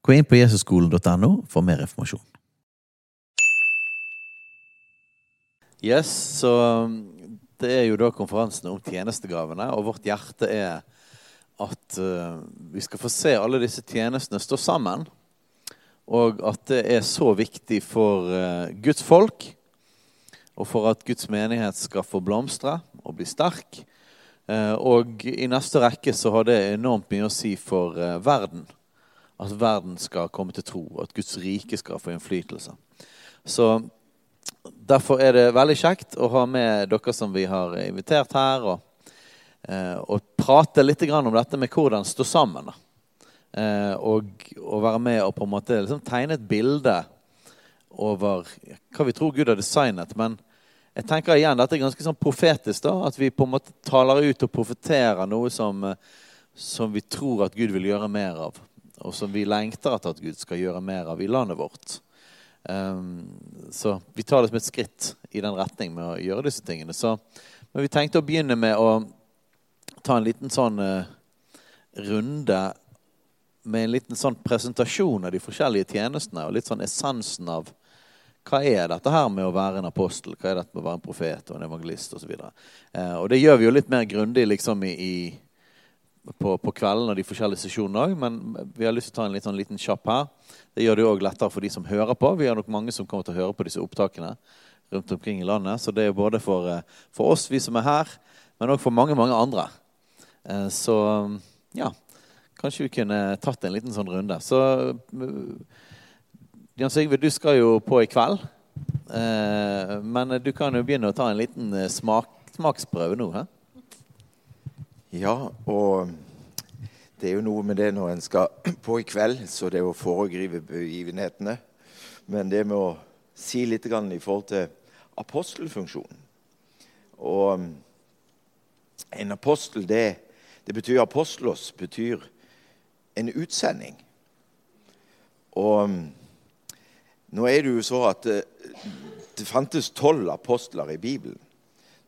Gå inn på jesusskolen.no for mer informasjon. Yes, så um, det er jo da konferansen om tjenestegavene, og vårt hjerte er at uh, vi skal få se alle disse tjenestene stå sammen. Og at det er så viktig for uh, Guds folk, og for at Guds menighet skal få blomstre og bli sterk. Uh, og i neste rekke så har det enormt mye å si for uh, verden. At verden skal komme til tro, at Guds rike skal få innflytelse. Så Derfor er det veldig kjekt å ha med dere som vi har invitert her, og, eh, og prate litt om dette med hvordan stå sammen. Eh, og, og, være med og på en måte liksom, tegne et bilde over hva vi tror Gud har designet. Men jeg tenker igjen, dette er ganske sånn profetisk. da, At vi på en måte taler ut og profeterer noe som, eh, som vi tror at Gud vil gjøre mer av. Og som vi lengter etter at Gud skal gjøre mer av i landet vårt. Um, så vi tar det som et skritt i den retning med å gjøre disse tingene. Så, men vi tenkte å begynne med å ta en liten sånn uh, runde med en liten sånn presentasjon av de forskjellige tjenestene og litt sånn essensen av hva er dette her med å være en apostel, hva er dette med å være en profet og en evangelist osv. Og, så uh, og det gjør vi jo litt mer grundig liksom i, i på, på kvelden og de forskjellige sesjonene òg, men vi har lyst til å ta en liten, sånn liten kjapp her. Det gjør det òg lettere for de som hører på. Vi har nok mange som kommer til å høre på disse opptakene rundt omkring i landet. Så det er både for, eh, for oss, vi som er her, men òg for mange, mange andre. Eh, så ja, kanskje vi kunne tatt en liten sånn runde. Så eh, Jan Sigve, du skal jo på i kveld. Men du kan jo begynne å ta en liten smak, smaksprøve nå. Hæ? Ja, og det er jo noe med det når en skal på i kveld, så det er å foregripe begivenhetene. Men det med å si litt i forhold til apostelfunksjonen. Og um, en apostel, det, det betyr apostelos, betyr en utsending. Og um, nå er det jo så at det, det fantes tolv apostler i Bibelen.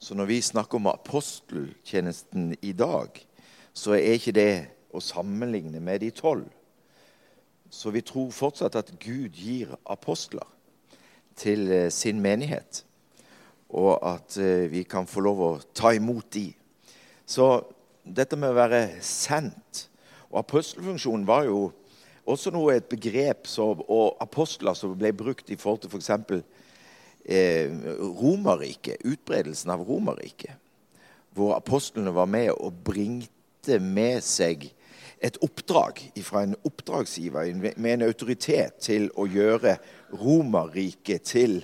Så når vi snakker om aposteltjenesten i dag, så er ikke det å sammenligne med de tolv. Så vi tror fortsatt at Gud gir apostler til eh, sin menighet. Og at eh, vi kan få lov å ta imot de. Så dette med å være sendt Og apostelfunksjonen var jo også noe et begrep som, og apostler som ble brukt i forhold til f.eks. For eh, Romerriket, utbredelsen av Romerriket, hvor apostlene var med og bringte med seg et oppdrag fra en oppdragsgiver med en autoritet til å gjøre Romerriket til,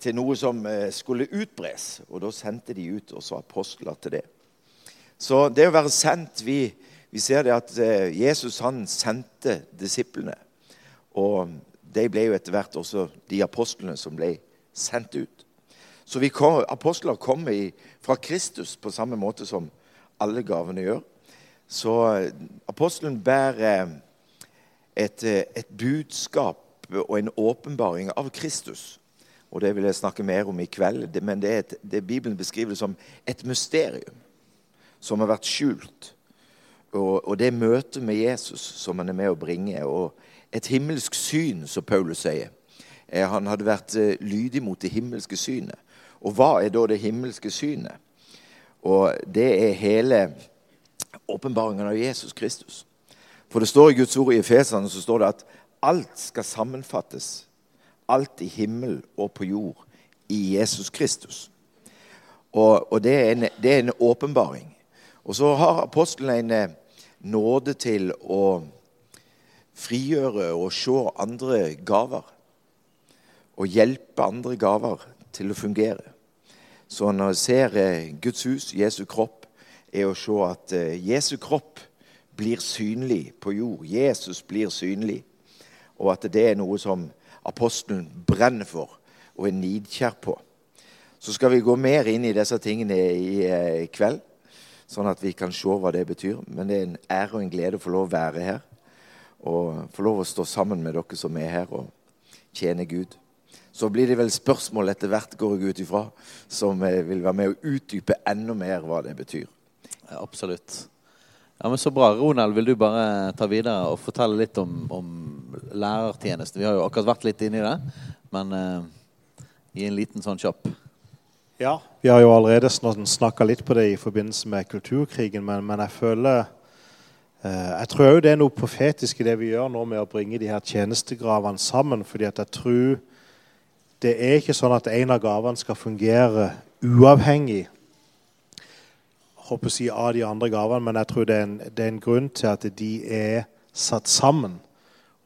til noe som eh, skulle utbres. Og da sendte de ut også apostler til det. Så det å være sendt Vi, vi ser det at eh, Jesus han sendte disiplene. Og de ble jo etter hvert også de apostlene som ble sendt ut. Så kom, apostler kommer fra Kristus på samme måte som alle gavene gjør. Så eh, apostelen bærer et, eh, et budskap og en åpenbaring av Kristus. Og Det vil jeg snakke mer om i kveld. Men det er et, det Bibelen beskriver som et mysterium som har vært skjult. Og, og det møtet med Jesus som han er med å bringe, og et himmelsk syn, som Paulus sier. Eh, han hadde vært eh, lydig mot det himmelske synet. Og hva er da det himmelske synet? Og det er hele åpenbaringen av Jesus Kristus. For det står i Guds ord i Efesene så står det at alt skal sammenfattes. Alt i himmel og på jord i Jesus Kristus. Og, og det er en åpenbaring. Og så har apostelen en eh, nåde til å frigjøre og se andre gaver og hjelpe andre gaver til å fungere. Så når jeg ser eh, Guds hus, Jesu kropp, er å se at eh, Jesu kropp blir synlig på jord. Jesus blir synlig. og at det er noe som apostelen brenner for og er nidkjær på. Så skal vi gå mer inn i disse tingene i eh, kveld, sånn at vi kan se hva det betyr. Men det er en ære og en glede å få lov å være her og få lov å stå sammen med dere som er her, og tjene Gud. Så blir det vel spørsmål etter hvert, går jeg ut ifra, som eh, vil være med å utdype enda mer hva det betyr. Ja, absolutt. Ja, men Så bra. Ronald, vil du bare ta videre og fortelle litt om, om lærertjenesten? Vi har jo akkurat vært litt inne i det, men uh, gi en liten sånn kjapp. Ja, vi har jo allerede snakka litt på det i forbindelse med kulturkrigen, men, men jeg føler eh, Jeg tror òg det er noe profetisk i det vi gjør nå med å bringe de her tjenestegravene sammen. fordi at jeg tror det er ikke sånn at en av gavene skal fungere uavhengig håper å si, av de andre gavene, men jeg tror det er, en, det er en grunn til at de er satt sammen.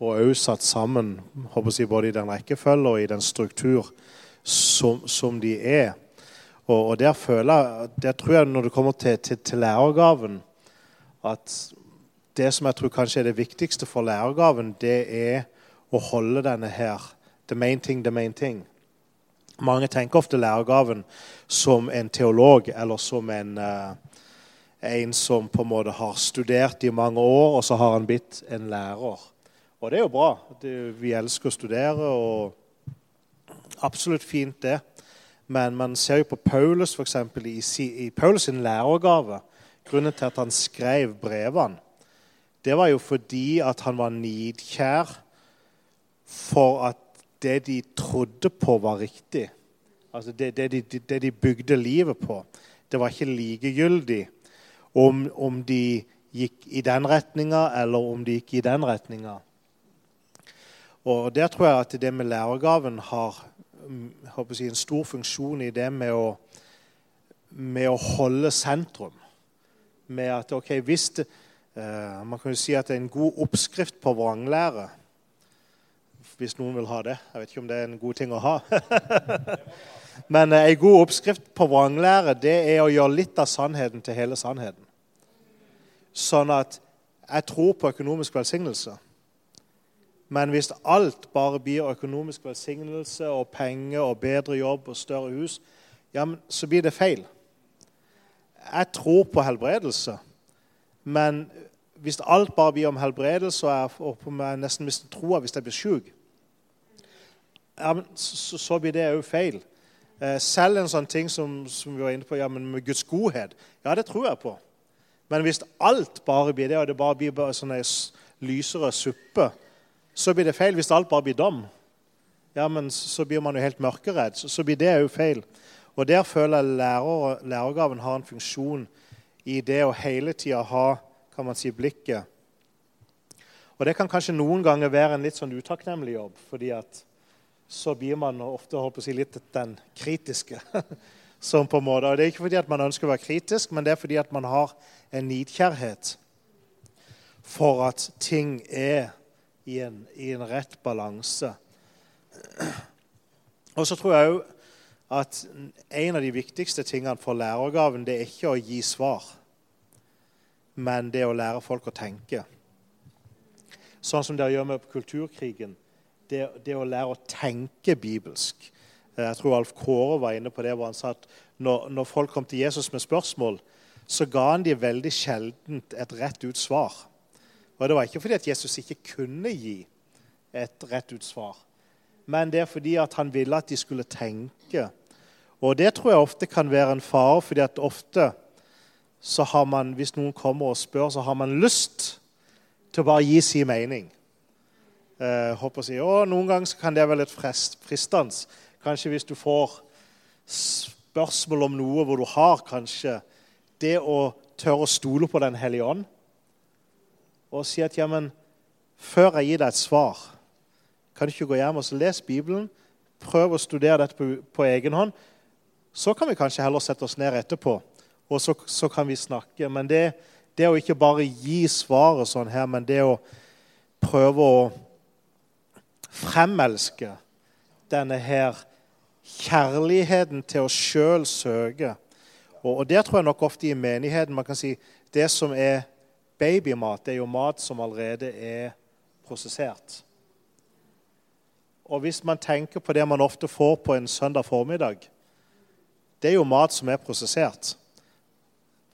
Og òg satt sammen håper å si, både i den rekkefølge og i den struktur som, som de er. Og, og, der føler der tror jeg når det kommer til, til, til, lærergaven, at det som jeg tror kanskje er det viktigste for lærergaven, det er å holde denne her The main thing, the main thing. Mange tenker ofte lærergaven som en teolog eller som en, uh, en som på en måte har studert i mange år, og så har han blitt en lærer. Og det er jo bra. Det, vi elsker å studere, og absolutt fint, det. Men man ser jo på Paulus, for eksempel, i, i Paulus sin lærergave. Grunnen til at han skrev brevene, det var jo fordi at han var nidkjær for at det de trodde på, var riktig. Altså det, det, de, det de, bygde livet på. Det var ikke likegyldig om, om de gikk i den retninga eller om de gikk i den retninga. Og der tror jeg at det med lærergaven har jeg, en stor funksjon i det med å, med å holde sentrum. Med at hvis det, uh, Man kan jo si at en god oppskrift på vranglære. Hvis noen vil ha det. Jeg vet ikke om det er en god ting å ha. Men ei en god oppskrift på vranglære det er å gjøre litt av sannheten til hele sannheten. Sånn at jeg tror på økonomisk velsignelse. Men hvis alt bare blir økonomisk velsignelse og penger og bedre jobb og større hus, ja, så blir det feil. Jeg tror på helbredelse, men hvis alt bare blir om helbredelse, og jeg nesten mister troa hvis jeg blir sjuk, ja, så, så, blir det òg feil. Eh, selv en sånn ting som, som, vi var inne på, ja, men med Guds godhet, ja, det tror jeg på. Men hvis alt bare blir det, og det bare blir bare sånn lysere suppe, så blir det feil hvis alt bare blir dom. Ja, men så blir man jo helt mørkeredd. Så, så blir det òg feil. Og der føler jeg lærer, lærergaven har en funksjon i det å hele tida ha kan man si, blikket. Og det kan kanskje noen ganger være en litt sånn utakknemlig jobb, fordi at så blir man ofte håper si, litt den kritiske. som på en måte, og Det er ikke fordi at man ønsker å være kritisk, men det er fordi at man har en nidkjærhet for at ting er i en, i en rett balanse. Og så tror jeg òg at en av de viktigste tingene for lærergaven det er ikke å gi svar, men det er å lære folk å tenke. Sånn som dere gjør med kulturkrigen. Det, det å lære å tenke bibelsk. Jeg tror Alf Kåre var inne på det, hvor han sa at når, når folk kom til Jesus med spørsmål, så ga han de veldig sjelden et rett ut svar. Og det var ikke fordi at Jesus ikke kunne gi et rett ut svar, men det er fordi at han ville at de skulle tenke. Og det tror jeg ofte kan være en fare, fordi at ofte så har man, hvis noen kommer og spør, så har man lyst til å bare gi sin mening. Eh, håper å si. Og noen ganger kan det være litt fristende. Kanskje hvis du får spørsmål om noe hvor du har kanskje det å tørre å stole på Den hellige ånd og si at ja, men før jeg gir deg et svar, kan du ikke gå hjem og lese Bibelen? Prøv å studere dette på, på, egen hånd. Så kan vi kanskje heller sette oss ned etterpå, og så, så kan vi snakke. Men det, det å ikke bare gi svaret sånn her, men det å prøve å fremelske denne her kjærligheten til å sjøl søke. Og, og der tror jeg nok ofte i menigheten man kan si det som er babymat det er jo mat som allerede er prosessert. Og hvis man tenker på det man ofte får på en søndag formiddag, det er jo mat som er prosessert.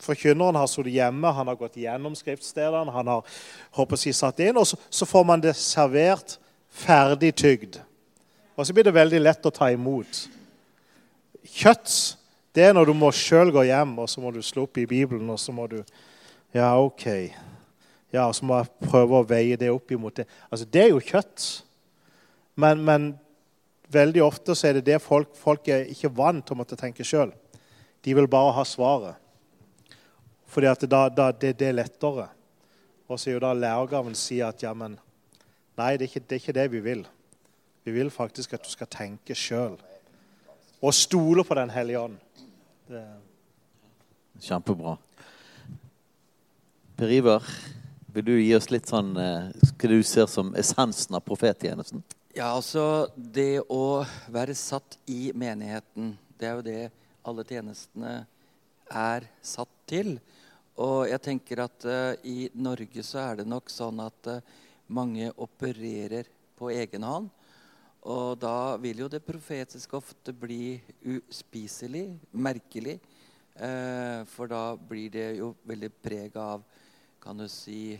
Forkynneren har sittet hjemme, han har gått gjennom skriftstedene, han har håper si satt inn, og så, så, får man det servert ferdig tygd. Og så blir det veldig lett å ta imot. Kjøtt det er når du må sjøl gå hjem, og så må du slå opp i Bibelen, og så må du Ja, OK. Ja, og så må jeg prøve å veie det opp imot det. Altså, Det er jo kjøtt. Men, men veldig ofte så er det det folk, folk er ikke vant til å måtte tenke sjøl. De vil bare ha svaret. Fordi at da, da, det, det, er lettere. Og så er jo da lærergaven sier at ja, men nei, det er, ikke, det er ikke det vi vil. Vi vil faktisk at du skal tenke sjøl. Og stole på Den hellige ånd. Det... Kjempebra. Per Ivar, vil du gi oss litt sånn eh, hva du ser som essensen av profettjenesten? Ja, altså Det å være satt i menigheten, det er jo det alle tjenestene er satt til. Og jeg tenker at uh, i Norge så er det nok sånn at uh, mange opererer på egen hånd. Og da vil jo det profetiske ofte bli uspiselig, merkelig. Eh, for da blir det jo veldig preg av, kan du si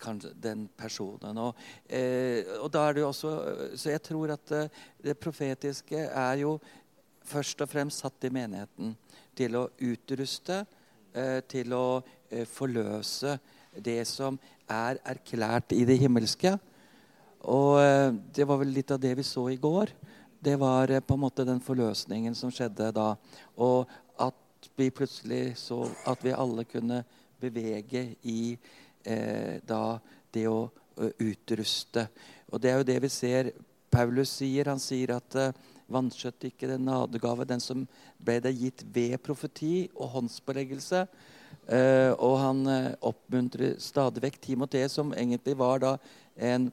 kanskje den personen. Og, og, da er det jo også Så jeg tror at det profetiske er jo først og fremst satt i menigheten til å utruste Eh, til å eh, forløse det som er erklært i det himmelske. Og eh, det var vel litt av det vi så i går. Det var på en måte den forløsningen som skjedde da. Og at vi plutselig så at vi alle kunne bevege i eh, da det å utruste. Og det er jo det vi ser Paulus sier. Han sier at eh, vanskjøtt ikke den nådegave, den som ble deg gitt ved profeti og håndspåleggelse. Uh, og han uh, oppmuntrer stadig vekk Timoteus, som egentlig var da en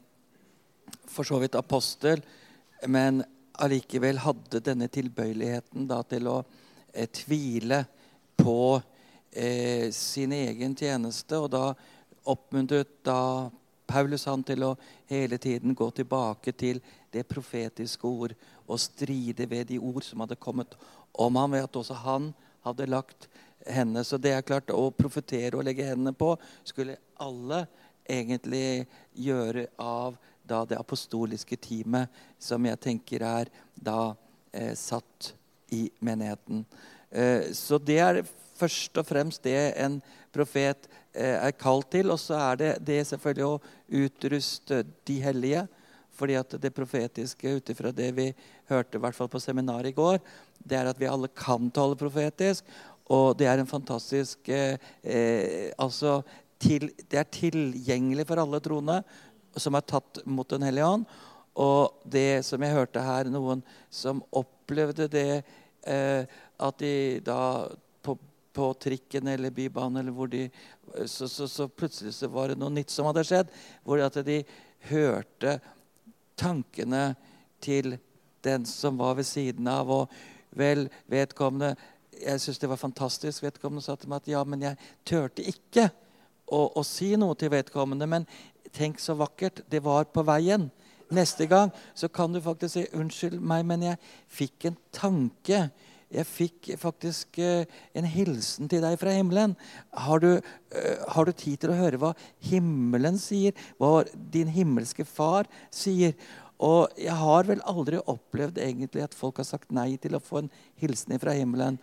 for så vidt apostel, men allikevel hadde denne tilbøyeligheten da til å uh, tvile på sin egen tjeneste. Og da oppmuntret da Paulus han til å hele tiden gå tilbake til det profetiske ord og stride ved de ord som hadde kommet om ham, ved at også han hadde lagt hendene. Så det er klart, å profetere og legge hendene på skulle alle egentlig gjøre av da det apostoliske teamet, som jeg tenker er da eh, satt i menigheten. Eh, så det er først og fremst det en profet eh, er kalt til. Og så er det det selvfølgelig å utruste de hellige fordi at det profetiske ut ifra det vi hørte i hvert fall på seminaret i går, det er at vi alle kan tale profetisk. Og det er en fantastisk eh, eh, altså til, Det er tilgjengelig for alle troende som er tatt mot Den hellige ånd. Og det som jeg hørte her, noen som opplevde det eh, at de da på, på, trikken eller bybanen eller hvor de så, så, så, plutselig så var det noe nytt som hadde skjedd. Hvor at de hørte tankene til den som var ved siden av. Og vel, vedkommende Jeg syns det var fantastisk. Vedkommende sa til meg at ja, men jeg turte ikke å, å si noe til vedkommende. Men tenk så vakkert. Det var på veien. Neste gang så kan du faktisk si 'Unnskyld meg, men jeg fikk en tanke'. Jeg fikk faktisk uh, en hilsen til deg fra himmelen. Har du, uh, har du, tid til å høre hva himmelen sier? Hva din himmelske far sier? Og jeg har vel aldri opplevd egentlig at folk har sagt nei til å få en hilsen fra himmelen.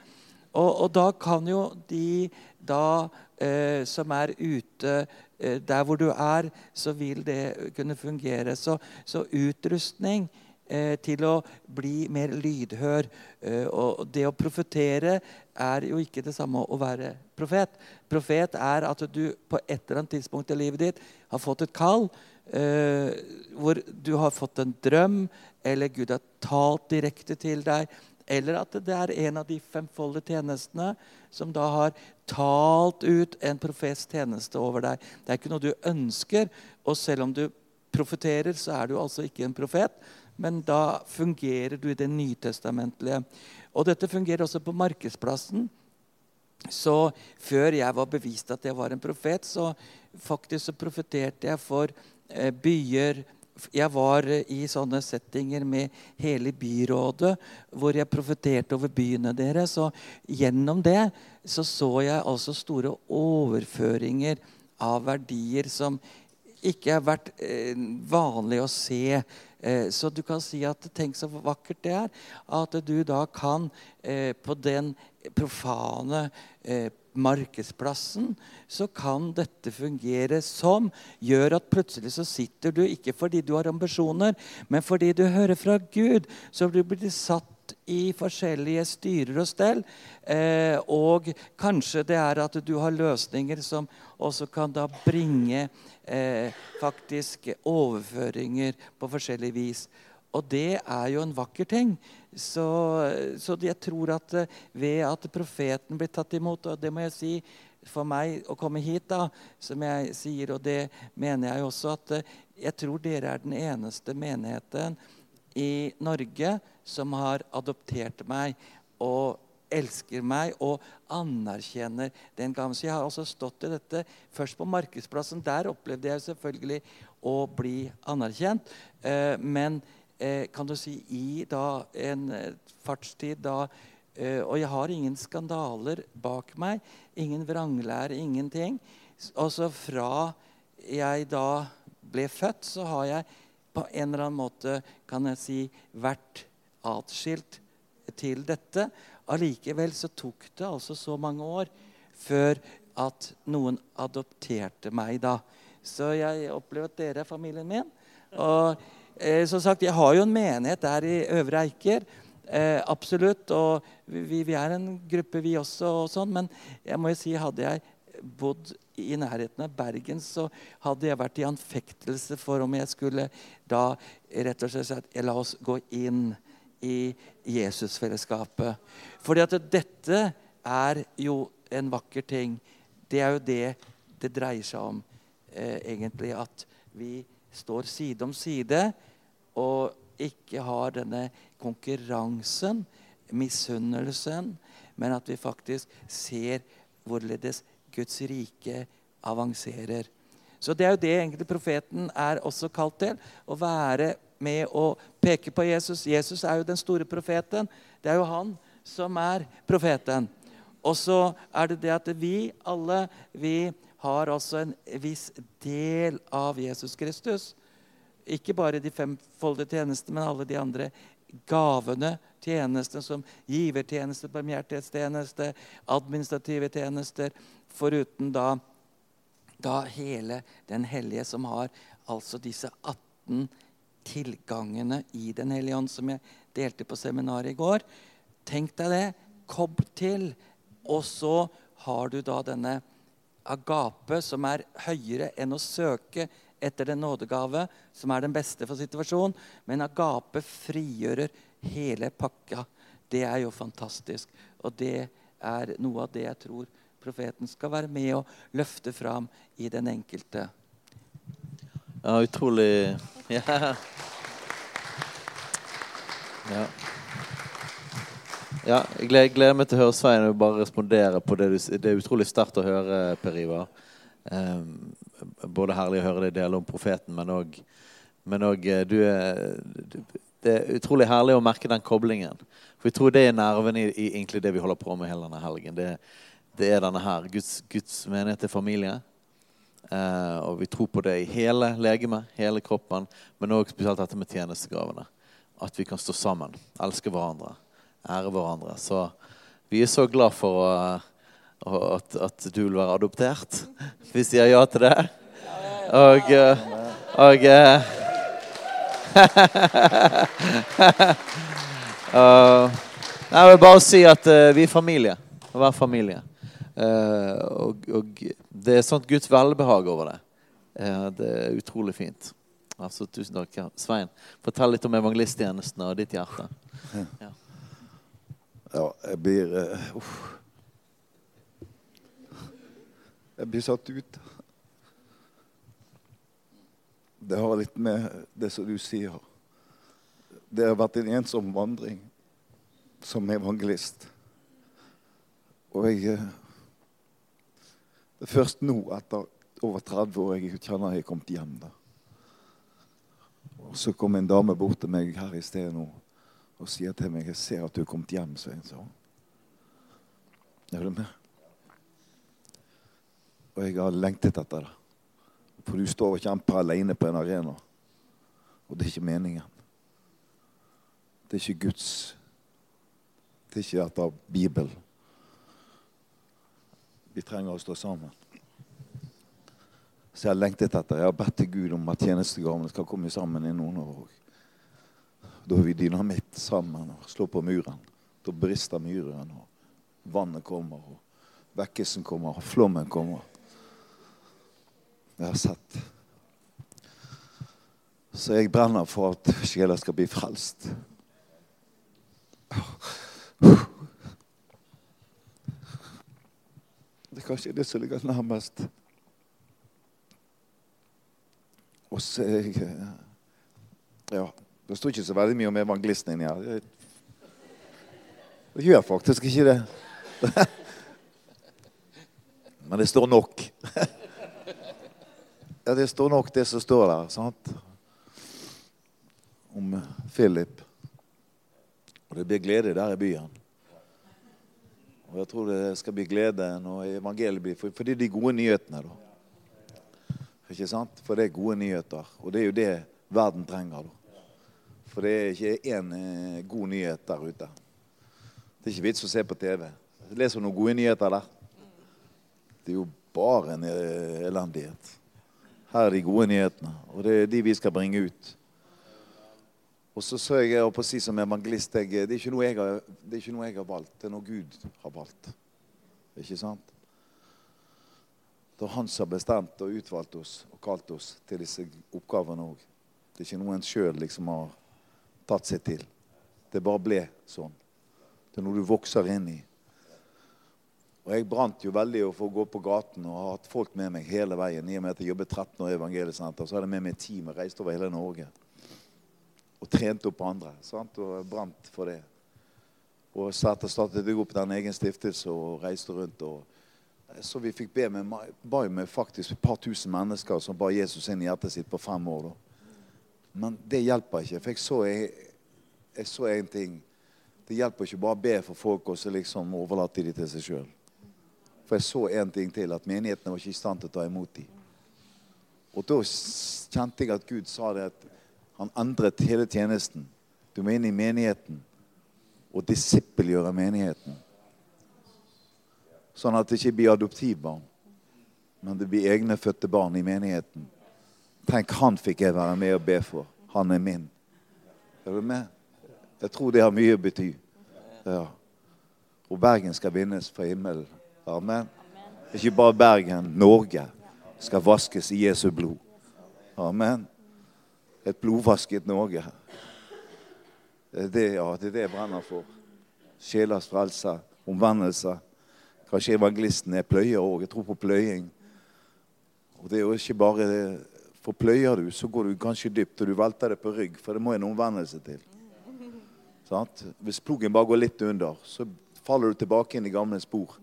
Og, og da kan jo de da, eh, som er ute der hvor du er, så vil det kunne fungere. Så, så utrustning eh, til å bli mer lydhør. Eh, og det å profetere er jo ikke det samme å være profet. Profet er at du på et eller annet tidspunkt i livet ditt har fått et kall. Eh, hvor du har fått en drøm, eller Gud har talt direkte til deg. Eller at det er en av de femfoldige tjenestene som da har talt ut en profets tjeneste over deg. Det er ikke noe du ønsker. Og selv om du profeterer, så er du altså ikke en profet men da fungerer du i det nytestamentlige. Og dette fungerer også på markedsplassen. Så før jeg var bevist at jeg var en profet, så faktisk så profeterte jeg for eh, byer jeg var i sånne settinger med hele byrådet, hvor jeg profeterte over byene deres. Og gjennom det så så jeg altså store overføringer av verdier som ikke har vært eh, vanlig å se. Eh, så du kan si at tenk så vakkert det er at du da kan eh, på den profane eh, markedsplassen, så kan dette fungere som gjør at plutselig så sitter du ikke fordi du har ambisjoner, men fordi du hører fra Gud. Så du blir satt i forskjellige styrer og stell. Eh, og kanskje det er at du har løsninger som også kan da bringe eh, faktisk overføringer på forskjellig vis. Og det er jo en vakker ting. Så, så, jeg tror at eh, ved at profeten blir tatt imot Og det må jeg si for meg å komme hit, da, som jeg sier, og det mener jeg også, at eh, jeg tror dere er den eneste menigheten i Norge som har adoptert meg og elsker meg og anerkjenner den gaven. Så jeg har også stått i dette først på markedsplassen. Der opplevde jeg selvfølgelig å bli anerkjent. Eh, men eh, kan du si i da en eh, fartstid da Og jeg har ingen skandaler bak meg. Ingen vranglære, ingenting. Altså fra jeg da ble født, så har jeg på en eller annen måte kan jeg si, vært atskilt til dette. Allikevel så tok det altså så mange år før at noen adopterte meg da. Så jeg opplever at dere er familien min. Og eh, som sagt, jeg har jo en menighet der i Øvre Eiker. Eh, absolutt. Og vi, vi, er en gruppe, vi også. og sånn, Men jeg må jo si, hadde jeg bodd i nærheten av Bergen, så hadde jeg vært i anfektelse for om jeg skulle da rett og slett si la oss gå inn i Jesusfellesskapet. Fordi at dette er jo en vakker ting. Det er jo det det dreier seg om, eh, egentlig. At vi står side om side og ikke har denne konkurransen, misunnelsen, men at vi faktisk ser hvorledes Guds rike avanserer. Så Det er jo det egentlig profeten er også kalt til. Å være med å peke på Jesus. Jesus er jo den store profeten. Det er jo han som er profeten. Og så er det det at vi alle vi har altså en viss del av Jesus Kristus. Ikke bare de femfoldige tjenestene, men alle de andre gavene, tjenestene som givertjeneste, barmhjertighetstjeneste, administrative tjenester, foruten da, da hele Den hellige, som har altså disse 18 tilgangene i Den hellige ånd, som jeg delte på seminaret i går. Tenk deg det. Kobb til. Og så har du da denne agape, som er høyere enn å søke etter den nådegave, som er den beste for situasjonen. Men agape frigjører hele pakka. Det er jo fantastisk. Og det er noe av det jeg tror profeten skal være med og løfte fram i den enkelte. Ja, utrolig ja. ja. Ja jeg gleder, gleder, meg til å høre Svein og bare respondere på det du Det er utrolig sterkt å høre, Per Ivar. Um, både herlig å høre deg dele om profeten, men òg eh, Det er utrolig herlig å merke den koblingen. For jeg tror det er nerven i, i egentlig det vi holder på med hele denne helgen. Det, det er denne her. Guds, Guds menighet er familie. Uh, og vi tror på det i hele legemet, hele kroppen, men òg spesielt dette med tjenestegavene. At vi kan stå sammen, elske hverandre, ære hverandre. Så vi er så glad for å, at, at, du vil være adoptert. Vi sier ja til det. Og, og, og Jeg vil bare si at vi er familie. Og hver familie. Uh, og, og, det er sånt Guds velbehag over det. Uh, det er utrolig fint. Altså, tusen takk. Svein, fortell litt om evangelisttjenesten og ditt hjerte. Ja, ja jeg blir uh, Uff. Jeg blir satt ut. Det har litt med det som du sier Det har vært en ensom vandring som evangelist. Og jeg det er først nå, etter over 30 år, jeg kjenner jeg har kommet hjem. da. Og så kom en dame bort til meg her i sted nå og sier til meg 'Jeg ser at du er kommet hjem', Svein. sa hun. Er du med? Og jeg har lengtet etter det. For du står og kjemper alene på en arena. Og det er ikke meningen. Det er ikke Guds Det er ikke etter Bibelen. Vi trenger å stå sammen. Så jeg har lengtet etter. Jeg har bedt til Gud om at tjenestegavene skal komme sammen i noen år òg. Da har vi dynamitt sammen og slår på muren. Da brister muren, og vannet kommer, og vekkelsen kommer, og flommen kommer. Jeg har sett. Så jeg brenner for at sjeler skal bli frelst. Det er kanskje det som ligger nærmest. Og så er jeg Ja, det står ikke så veldig mye om evangelisten inni her. Det gjør faktisk ikke det. Men det står nok. Ja, det står nok, det som står der. sant? Om Philip. Og det blir glede der i byen. Og jeg tror det skal bli glede når evangeliet blir For, for det er de gode nyhetene, da. Ikke sant? For det er gode nyheter. Og det er jo det verden trenger. da. For det er ikke én eh, god nyhet der ute. Det er ikke vits å se på TV. Leser leser noen gode nyheter der. Det er jo bare en eh, elendighet. Her er de gode nyhetene, og det er de vi skal bringe ut. Og så så jeg å si som evangelist jeg, det, er jeg har, det er ikke noe jeg har valgt, det er noe Gud har valgt. Ikke sant? Det er Han som har bestemt og utvalgt oss og kalt oss til disse oppgavene òg. Det er ikke noe en sjøl liksom har tatt seg til. Det bare ble sånn. Det er noe du vokser inn i. Og Jeg brant jo veldig for å gå på gaten og har hatt folk med meg hele veien. I og med at jeg jobbet 13 år i Evangeliesenter, så hadde jeg med meg et team og reiste over hele Norge. Og trente opp andre. sant? Og brant for det. Og så etter startet jeg opp den egen stiftelse og reiste rundt. og så vi fikk be med, ba med faktisk et par tusen mennesker som ba Jesus inn i hjertet sitt på fem år. Da. Men det hjelper ikke. For jeg så, jeg, jeg så en ting. Det hjelper ikke bare å be for folk og så liksom overlate dem til seg sjøl. For jeg så en ting til, at menighetene var ikke i stand til å ta imot dem. Og da kjente jeg at Gud sa det at han endret hele tjenesten. Du må inn i menigheten og disippelgjøre menigheten. Sånn at det ikke blir adoptivbarn, men det blir egne fødte barn i menigheten. Tenk, han fikk jeg være med og be for. Han er min. Er du med? Jeg tror det har mye å bety. Ja. Og Bergen skal vinnes for himmelen. Amen. Ikke bare Bergen, Norge skal vaskes i Jesu blod. Amen. Et blodvasket Norge. Det det, ja, det er det jeg brenner for. Sjelers frelse, omvendelse. Kanskje evangelisten er pløyer òg. Jeg tror på pløying. Og det er jo ikke bare det. For pløyer du, så går du kanskje dypt, og du velter det på rygg, for det må en omvendelse til. Sånn? Hvis plogen bare går litt under, så faller du tilbake inn i gamle spor.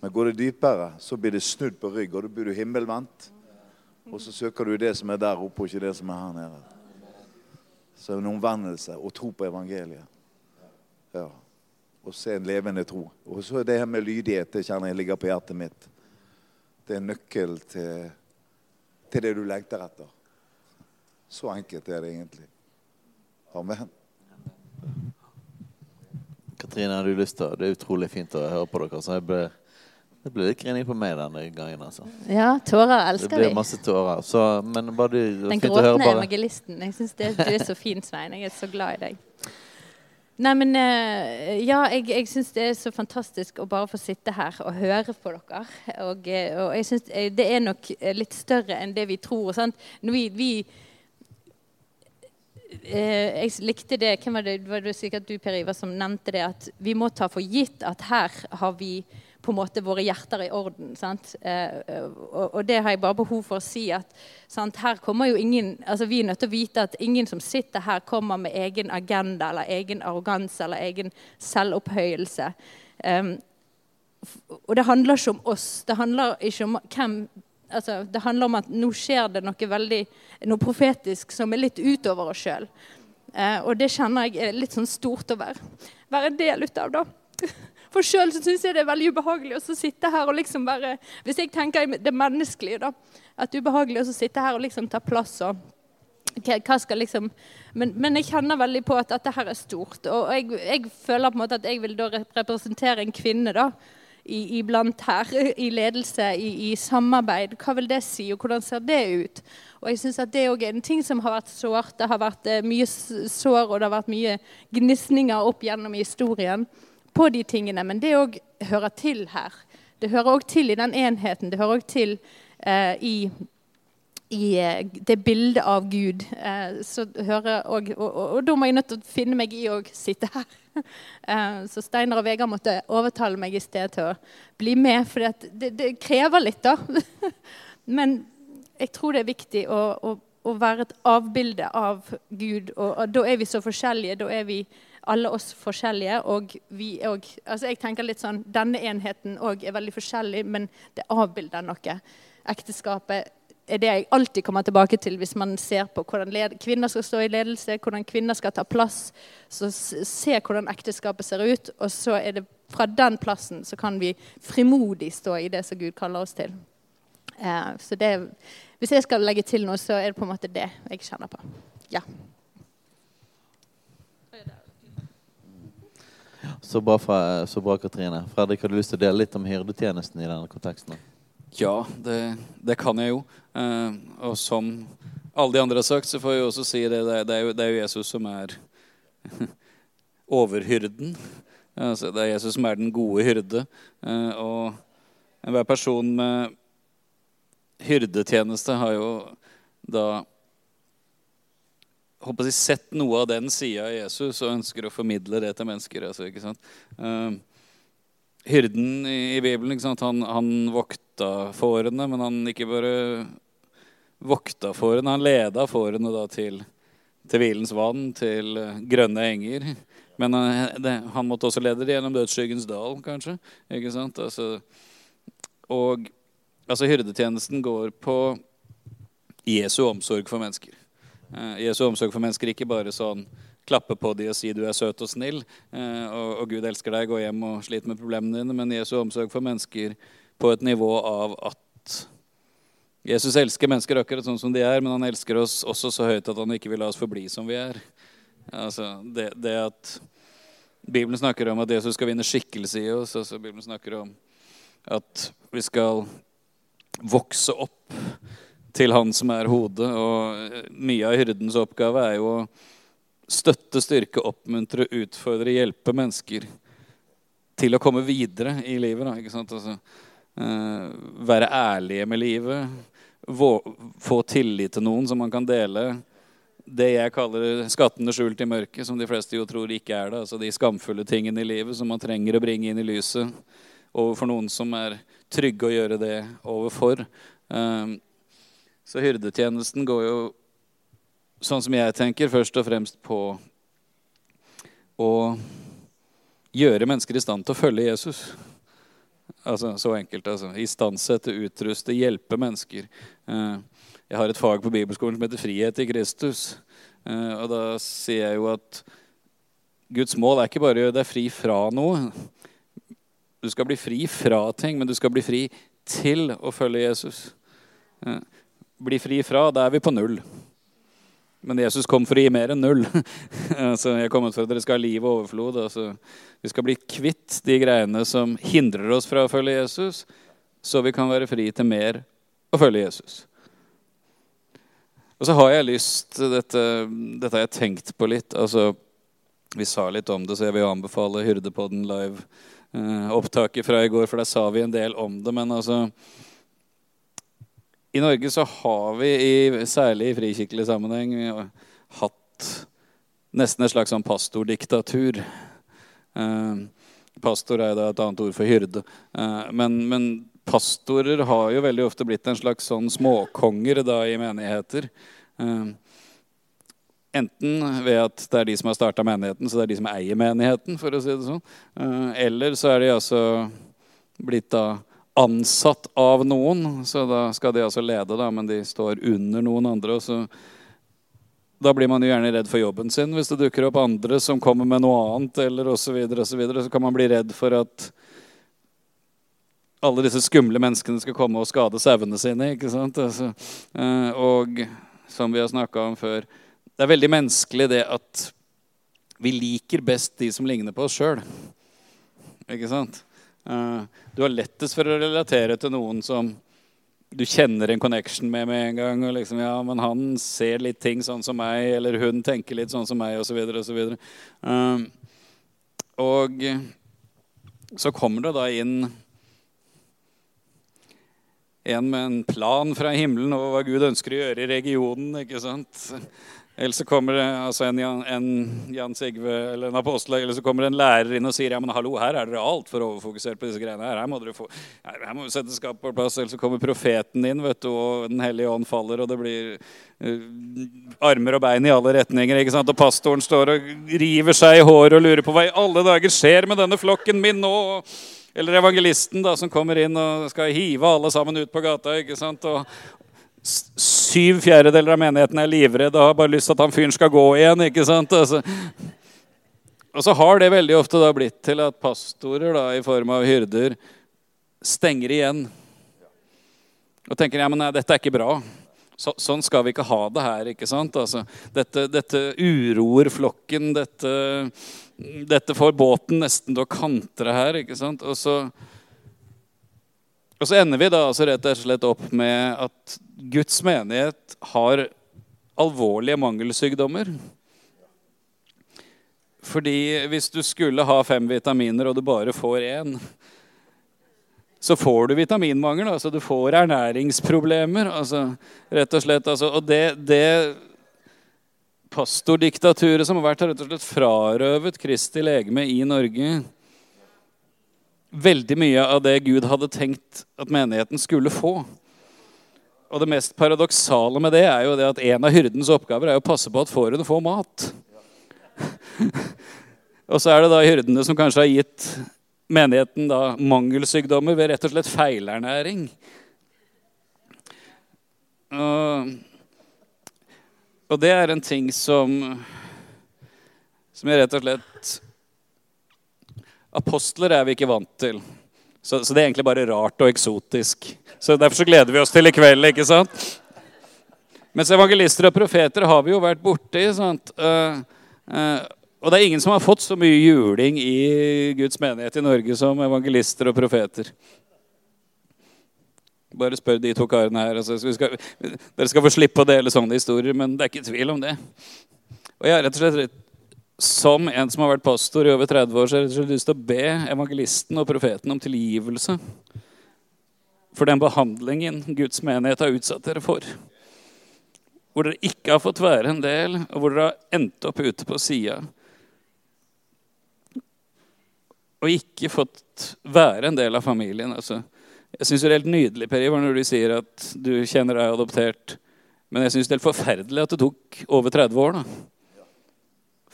Men går det dypere, så blir det snudd på rygg, og da blir du himmelvendt. Og så søker du det som er der oppe, og ikke det som er her nede. Så en omvendelse og tro på evangeliet. Ja og se en levende tro. Og så er det her med lydighet det kjenner jeg ligger på hjertet mitt. Det er nøkkel til, til det du lengter etter. Så enkelt er det egentlig. Amen. Katrine, har du lyst til Det er utrolig fint å høre på dere. Så jeg ble, det ble litt grining på meg denne gangen. altså. Ja, tårer elsker vi. Det blir masse tårer. Så, men bare du, Den gråtende evangelisten. Jeg syns du er så fin, Svein. Jeg er så glad i deg. Nei, men eh, Ja, jeg, jeg syns det er så fantastisk å bare få sitte her og høre på dere. Og, eh, og jeg syns eh, det er nok litt større enn det vi tror. Sant? Når vi, vi jeg likte det Hvem var det, var det sikkert du, Per Ivar, som nevnte det? At vi må ta for gitt at her har vi på en måte våre hjerter i orden. Eh, og, og, det har jeg bare behov for å si at sant? her kommer jo ingen, altså Vi er nødt til å vite at ingen som sitter her, kommer med egen agenda eller egen arroganse eller egen selvopphøyelse. Eh, og det handler ikke om oss. Det handler ikke om hvem altså, det handler om at nå skjer det noe veldig, noe profetisk som er litt utover oss sjøl. Eh, og det kjenner jeg er litt sånn stort å være, være en del ut av. da. For sjøl syns jeg det er veldig ubehagelig å sitte her og liksom bare Hvis jeg tenker det menneskelige, da. At det er ubehagelig å sitte her og liksom ta plass og hva skal liksom men, men, jeg kjenner veldig på at dette her er stort. Og jeg, jeg, føler på en måte at jeg vil da representere en kvinne da, iblant her. I ledelse, i, i, samarbeid. Hva vil det si, og hvordan ser det ut? Og jeg synes at Det er en ting som har vært sårt. Det har vært eh, mye sår og det har vært mye gnisninger opp gjennom historien på de tingene. Men det òg hører til her. Det hører òg til i den enheten. Det hører òg til eh, i i eh, det bildet av Gud. Eh, så hører og, og, og, og, da må jeg nødt til å finne meg i å sitte her. Eh, så Steinar og Vegard måtte overtale meg i sted til å bli med, for det, det, krever litt, da. Men jeg tror det er viktig å, å, å være et avbilde av Gud. Og, da er vi så forskjellige. Da er vi alle oss forskjellige. Og vi òg altså Jeg tenker litt sånn Denne enheten òg er veldig forskjellig, men det avbilder noe. Ekteskapet er det jeg alltid kommer tilbake til hvis man ser på hvordan kvinner skal stå i ledelse, hvordan kvinner skal ta plass. Så se hvordan ekteskapet ser ut, og så er det fra den plassen så kan vi frimodig stå i det som Gud kaller oss til. Eh, så det, hvis jeg skal legge til noe, så er det på en måte det jeg kjenner på. Ja. Så bra, fra, så bra, Katrine. Fredrik, har du lyst til å dele litt om hyrdetjenesten i denne konteksten? Ja, det, det, kan jeg jo. Eh, og som alle de andre har sagt, så får jeg også si det. Det er jo, det er jo Jesus som er overhyrden. Altså, det er Jesus som er den gode hyrde. Eh, og enhver person med hyrdetjeneste har jo da håper jeg, sett noe av den sida av Jesus og ønsker å formidle det til mennesker. Altså, ikke sant? Uh, hyrden i, Bibelen. Han, han, vokta fårene, men han ikke bare vokta fårene, han leda fårene da til, til hvilens vann, til uh, grønne enger. Men han, det, han måtte også lede det gjennom dødsskyggens dal, kanskje. Ikke sant? Altså, og altså, hyrdetjenesten går på Jesu omsorg for mennesker. Uh, Jesu omsorg for mennesker ikke bare sånn klappe på de og si du er søt og snill, eh, og, og, Gud elsker deg, gå hjem og slit med problemene dine, men Jesu omsorg for mennesker på et nivå av at Jesus elsker mennesker akkurat sånn som de er, men han elsker oss også så høyt at han ikke vil la oss forbli som vi er. Altså, det, det at Bibelen snakker om at Jesus skal vinne skikkelse i oss. altså Bibelen snakker om at vi skal vokse opp til Han som er hodet. Og mye av hyrdens oppgave er jo å støtte, styrke, oppmuntre, utfordre, hjelpe mennesker til å komme videre i livet. Da, ikke sant? Altså, uh, være ærlige med livet. Få tillit til noen som man kan dele det jeg kaller skattene skjult i mørket, som de fleste jo tror ikke er det. Altså de skamfulle tingene i livet som man trenger å bringe inn i lyset overfor noen som er trygge å gjøre det overfor. Så hyrdetjenesten går jo sånn som jeg tenker, først og fremst på å gjøre mennesker i stand til å følge Jesus. Altså, Så enkelt. altså. Istandsette, utruste, hjelpe mennesker. Eh, jeg har et fag på bibelskolen som heter 'Frihet i Kristus'. Eh, og da sier jeg jo at Guds mål er ikke bare å gjøre deg fri fra noe. Du skal bli fri fra ting, men du skal bli fri til å følge Jesus. Bli fri fra, da er vi på null. Men Jesus kom for å gi mer enn null. altså, jeg er kommet for at dere skal ha liv og overflod. Altså, vi skal bli kvitt de greiene som hindrer oss fra å følge Jesus, så vi kan være fri til mer å følge Jesus. Og så har jeg lyst Dette, dette har jeg tenkt på litt. altså Vi sa litt om det, så jeg vil anbefale Hyrdepodden live-opptaket eh, fra i går, for der sa vi en del om det. Men altså i Norge så har vi, i, særlig i frikirkelig sammenheng, hatt nesten et slags sånn pastordiktatur. Eh, pastor er da et annet ord for hyrde. Eh, men, men, pastorer har jo veldig ofte blitt en slags sånn småkonger da i menigheter. Eh, enten ved at det er de som har starta menigheten, så det er de som eier menigheten, for å si det sånn. Eh, eller så er de altså blitt da ansatt av noen, så da skal de altså lede, da, men de står under noen andre. og så da blir man jo gjerne redd for jobben sin hvis det dukker opp andre som kommer med noe annet. eller og Så, videre, og så, videre. så kan man bli redd for at alle disse skumle menneskene skal komme og skade sauene sine. ikke sant? Altså, eh, og som vi har snakka om før Det er veldig menneskelig det at vi liker best de som ligner på oss sjøl. Ikke sant? Eh, du har lettest for å relatere til noen som du kjenner en connection med med en gang. og liksom, ja, men han ser litt ting sånn som meg, eller hun tenker litt sånn som meg, osv. Og, så videre, og, um, og så kommer det da inn en med en plan fra himmelen over hva Gud ønsker å gjøre i regionen. ikke sant? Eller så kommer altså en, en, Jan Sigve eller en apostel, eller så kommer en lærer inn og sier ja, men hallo, her er dere altfor overfokusert på disse greiene. Her Her må dere få, sette skap på plass. Eller så kommer profeten inn, vet du, og Den hellige ånd faller, og det blir uh, armer og bein i alle retninger. ikke sant? Og pastoren står og river seg i håret og lurer på hva i alle dager skjer med denne flokken min nå. Eller evangelisten da, som kommer inn og skal hive alle sammen ut på gata. ikke sant? Og, syv fjerdedeler av menigheten er livredd og har bare lyst til at han fyren skal gå igjen. ikke sant? Altså. Og så har det veldig ofte da blitt til at pastorer da, i form av hyrder stenger igjen. Og tenker ja, men nei, dette er ikke bra. Så, sånn skal vi ikke ha det her. ikke sant? Altså, dette, dette uroer flokken. Dette, dette får båten nesten til å kantre her. ikke sant? Og så og så ender vi da altså rett og slett opp med at Guds menighet har alvorlige mangelsykdommer. Fordi hvis du skulle ha fem vitaminer, og du bare får én, så får du vitaminmangel. altså Du får ernæringsproblemer. altså rett Og slett, altså, og det, det pastordiktaturet som har vært har rett og slett frarøvet Kristi legeme i Norge veldig mye av det Gud hadde tenkt at menigheten skulle få. Og det mest paradoksale med det er jo det at en av hyrdens oppgaver er å passe på at fårene får mat. og så er det da hyrdene som kanskje har gitt menigheten da mangelsykdommer ved rett og slett feilernæring. Og, og det er en ting som, som jeg rett og slett Apostler er vi ikke vant til. Så, så, det er egentlig bare rart og eksotisk. Så Derfor så gleder vi oss til i kveld. ikke sant? Mens evangelister og profeter har vi jo vært borti. sant? Uh, uh, og det er ingen som har fått så mye juling i Guds menighet i Norge som evangelister og profeter. Bare spør de to karene her. Altså, skal, dere skal få slippe å dele sånne historier, men det er ikke tvil om det. Og jeg har rett og slett som en som har vært pastor i over 30 år, så har jeg lyst til å be evangelisten og profeten om tilgivelse for den behandlingen Guds menighet har utsatt dere for. Hvor dere ikke har fått være en del, og hvor dere har endt opp ute på sida. Og ikke fått være en del av familien. Altså, jeg syns det er helt nydelig Per Ivar, når du sier at du kjenner deg adoptert. Men jeg syns det er helt forferdelig at det tok over 30 år. da.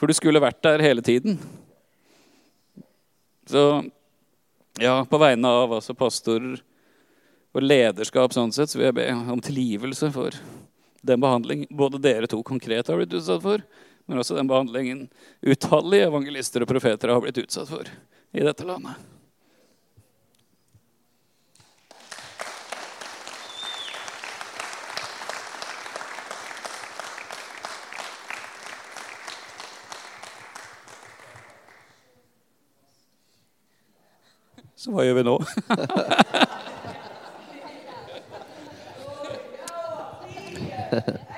For du skulle vært der hele tiden. Så ja, på vegne av altså pastorer og lederskap sånn sett, så vil jeg be om tilgivelse for den behandling både dere to konkret har blitt utsatt for, men også den behandlingen utallige evangelister og profeter har blitt utsatt for i dette landet. Så hva gjør vi nå?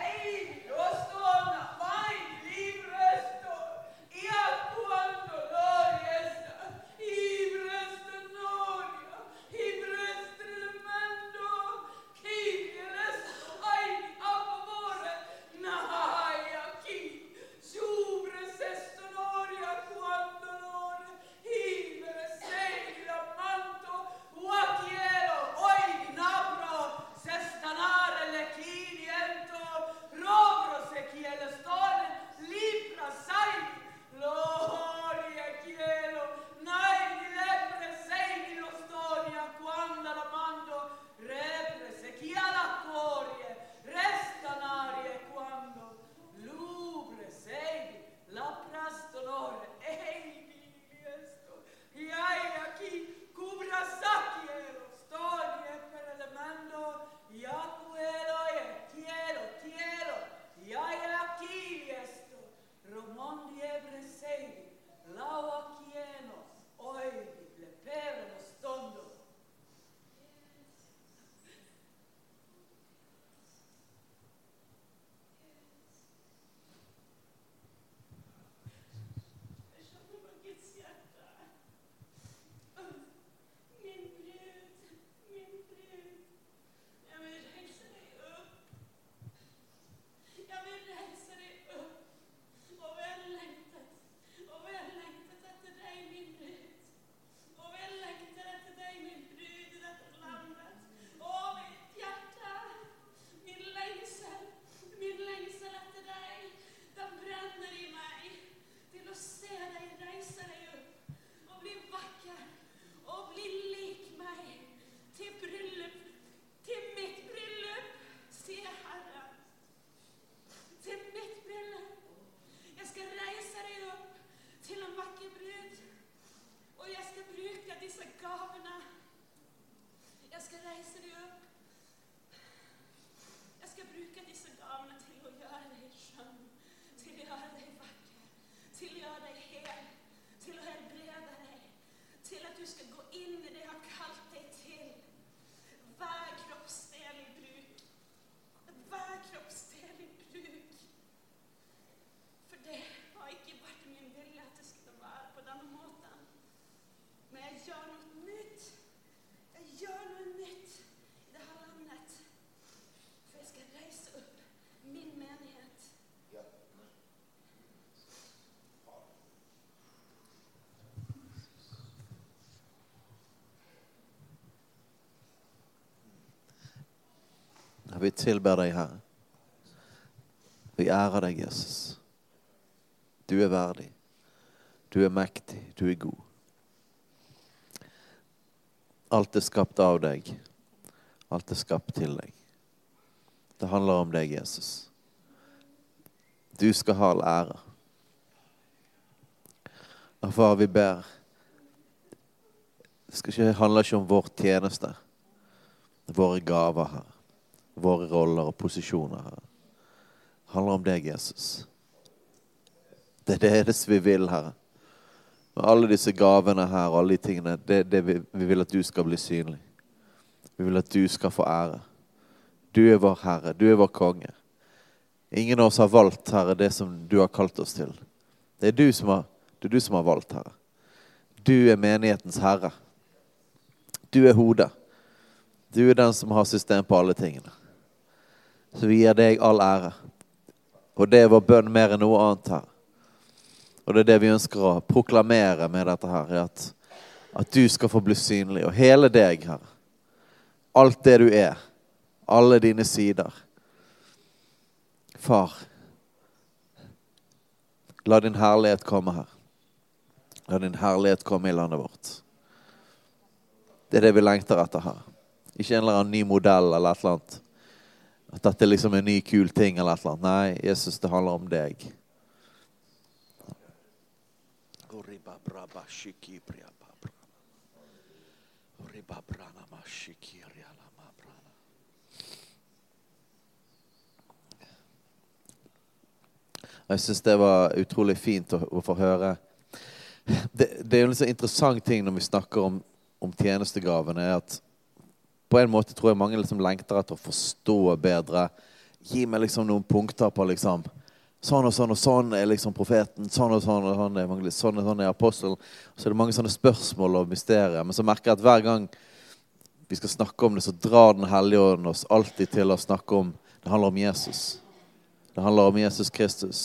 Vi tilber deg, Herre. Vi ærer deg, Jesus. Du er verdig. Du er mektig. Du er god. Alt er skapt av deg. Alt er skapt til deg. Det handler om deg, Jesus. Du skal ha all ære. Og far, vi ber Det handler ikke om vår tjeneste, våre gaver her, våre roller og posisjoner her. Det handler om deg, Jesus. Det er det vi vil, Herre. Med alle disse gavene her og alle de tingene, det, det vi, vi vil at du skal bli synlig. Vi vil at du skal få ære. Du er vår Herre, du er vår konge. Ingen av oss har valgt, Herre, det som du har kalt oss til. Det er du som har, det er du som har valgt, Herre. Du er menighetens herre. Du er hodet. Du er den som har system på alle tingene. Så vi gir deg all ære. Og det er vår bønn mer enn noe annet her. Og det er det vi ønsker å proklamere med dette her, er at, at du skal få bli synlig. Og hele deg, Herre. Alt det du er. Alle dine sider. Far, la din herlighet komme her. La din herlighet komme i landet vårt. Det er det vi lengter etter her. Ikke en eller annen ny modell eller et eller annet. At dette er liksom en ny, kul ting eller et eller annet. Nei, Jesus, det handler om deg. Jeg syns det var utrolig fint å, å få høre. Det, det, er en sånn interessant ting når vi snakker om, om tjenestegavene, er at på en måte tror jeg mange liksom lengter etter å forstå bedre. Gi meg liksom noen punkter på liksom Sånn og sånn og sånn er liksom profeten. Sånn og sånn og sånn er evangelist. Sånn og sånn er apostelen. Så er det mange sånne spørsmål og mysterier. Men så merker jeg at hver gang vi skal snakke om det, så drar Den hellige ånd oss alltid til å snakke om Det handler om Jesus. Det handler om Jesus Kristus.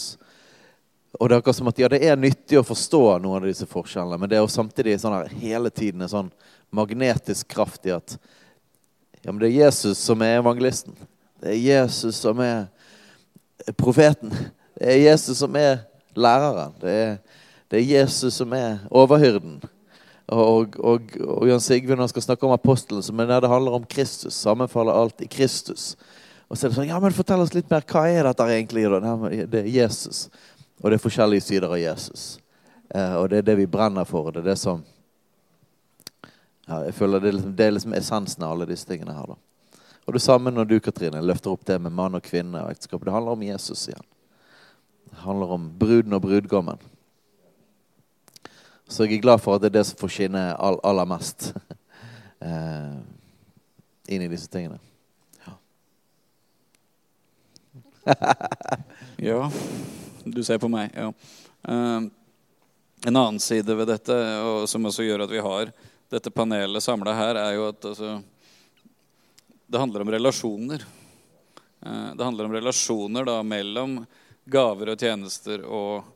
Og det er akkurat som at ja, det er nyttig å forstå noen av disse forskjellene, men det er jo samtidig sånn her, hele tiden en sånn magnetisk kraft i at ja, men det er Jesus som er evangelisten. Det er Jesus som er profeten. Det er Jesus som er læreren. Det er, det er Jesus som er overhyrden. Og, og, og Jan Sigve han skal snakke om apostelen, så mener det handler om Kristus. Sammenfaller alt i Kristus. Og så er det sånn, ja, men Fortell oss litt mer. Hva er dette egentlig? Det er Jesus. Og det er forskjellige sider av Jesus. Eh, og det er det vi brenner for. Det er det som ja, jeg føler det, liksom, det er liksom essensen av alle disse tingene her. da. Og det samme når du Katrine, løfter opp det med mann og kvinne og ekteskap. Det handler om Jesus igjen. Det handler om bruden og brudgommen. Så jeg er glad for at det er det som får skinne all, aller mest eh, inn i disse tingene. Ja. ja. Du ser på meg, ja. Uh, en annen side ved dette, og som også gjør at vi har dette panelet samla her, er jo at altså, det handler om relasjoner. Eh, det handler om relasjoner da, mellom gaver og tjenester og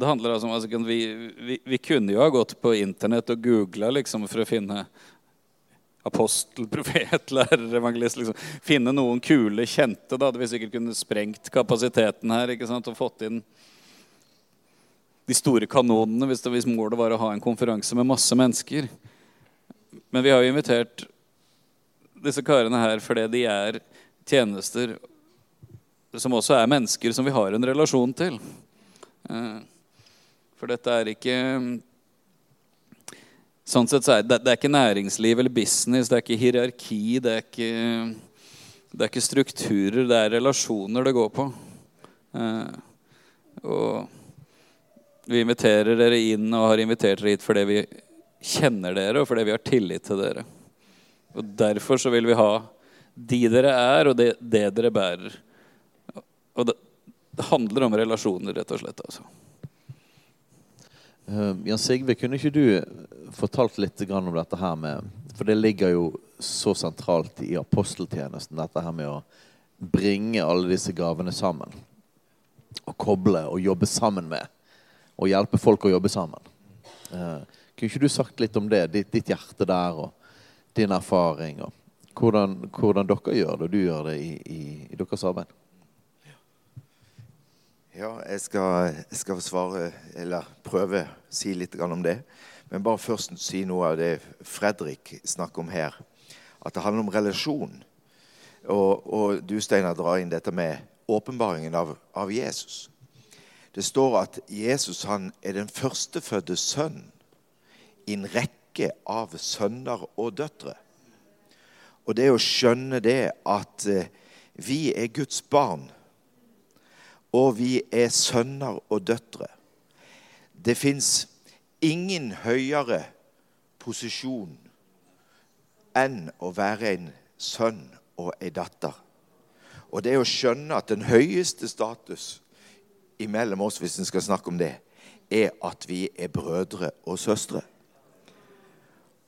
det handler altså om, altså, vi, vi, vi, kunne jo ha gått på internett og googla liksom, for å finne apostel, profet, lærer, evangelist. Liksom. Finne noen kule, kjente. Da hadde vi sikkert kunnet sprengt kapasiteten her ikke sant? og fått inn de store kanonene hvis, det, hvis målet var å ha en konferanse med masse mennesker. Men vi har jo invitert disse karene her fordi de er tjenester som også er mennesker som vi har en relasjon til. Eh, for dette er ikke Sånn sett så er det, det er ikke næringsliv eller business, det er ikke hierarki, det er ikke, det er ikke strukturer, det er relasjoner det går på. Eh, og vi inviterer dere inn og har invitert dere hit fordi vi kjenner dere, og fordi vi har tillit til dere. Og Derfor så vil vi ha de dere er, og det, det dere bærer. Og det, det, handler om relasjoner, rett og slett. altså. Uh, Jan Sigve, kunne ikke du fortalt litt om dette her med For det ligger jo så sentralt i aposteltjenesten, dette her med å bringe alle disse gavene sammen. Og koble og jobbe sammen med og hjelpe folk å jobbe sammen. Eh, kunne ikke du sagt litt om det? Ditt, ditt, hjerte der og din erfaring. og hvordan, hvordan, dere gjør det, og du gjør det i, i, i deres arbeid. Ja, jeg skal, jeg skal, svare, eller prøve å si litt om det. Men bare først si noe av det Fredrik snakker om her. At det handler om relasjon. Og, og du, Steinar, drar inn dette med åpenbaringen av, av Jesus. Det står at Jesus han er den førstefødte sønn i en rekke av sønner og døtre. Og det å skjønne det at eh, vi er Guds barn, og vi er sønner og døtre Det fins ingen høyere posisjon enn å være en sønn og ei datter. Og det å skjønne at den høyeste status imellom oss, hvis en skal snakke om det, er at vi er brødre og søstre.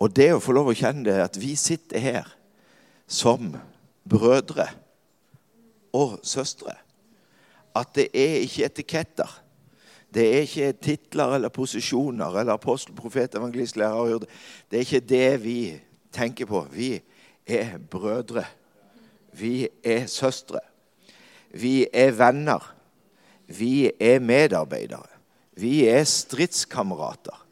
Og det å få lov å kjenne det, at vi sitter her som brødre og søstre. At det er ikke etiketter. Det er ikke titler eller posisjoner eller apostel, profet, evangelist, lærer. hyrde. Det er ikke det vi tenker på. Vi er brødre. Vi er søstre. Vi er venner. Vi er medarbeidere. Vi er stridskamerater.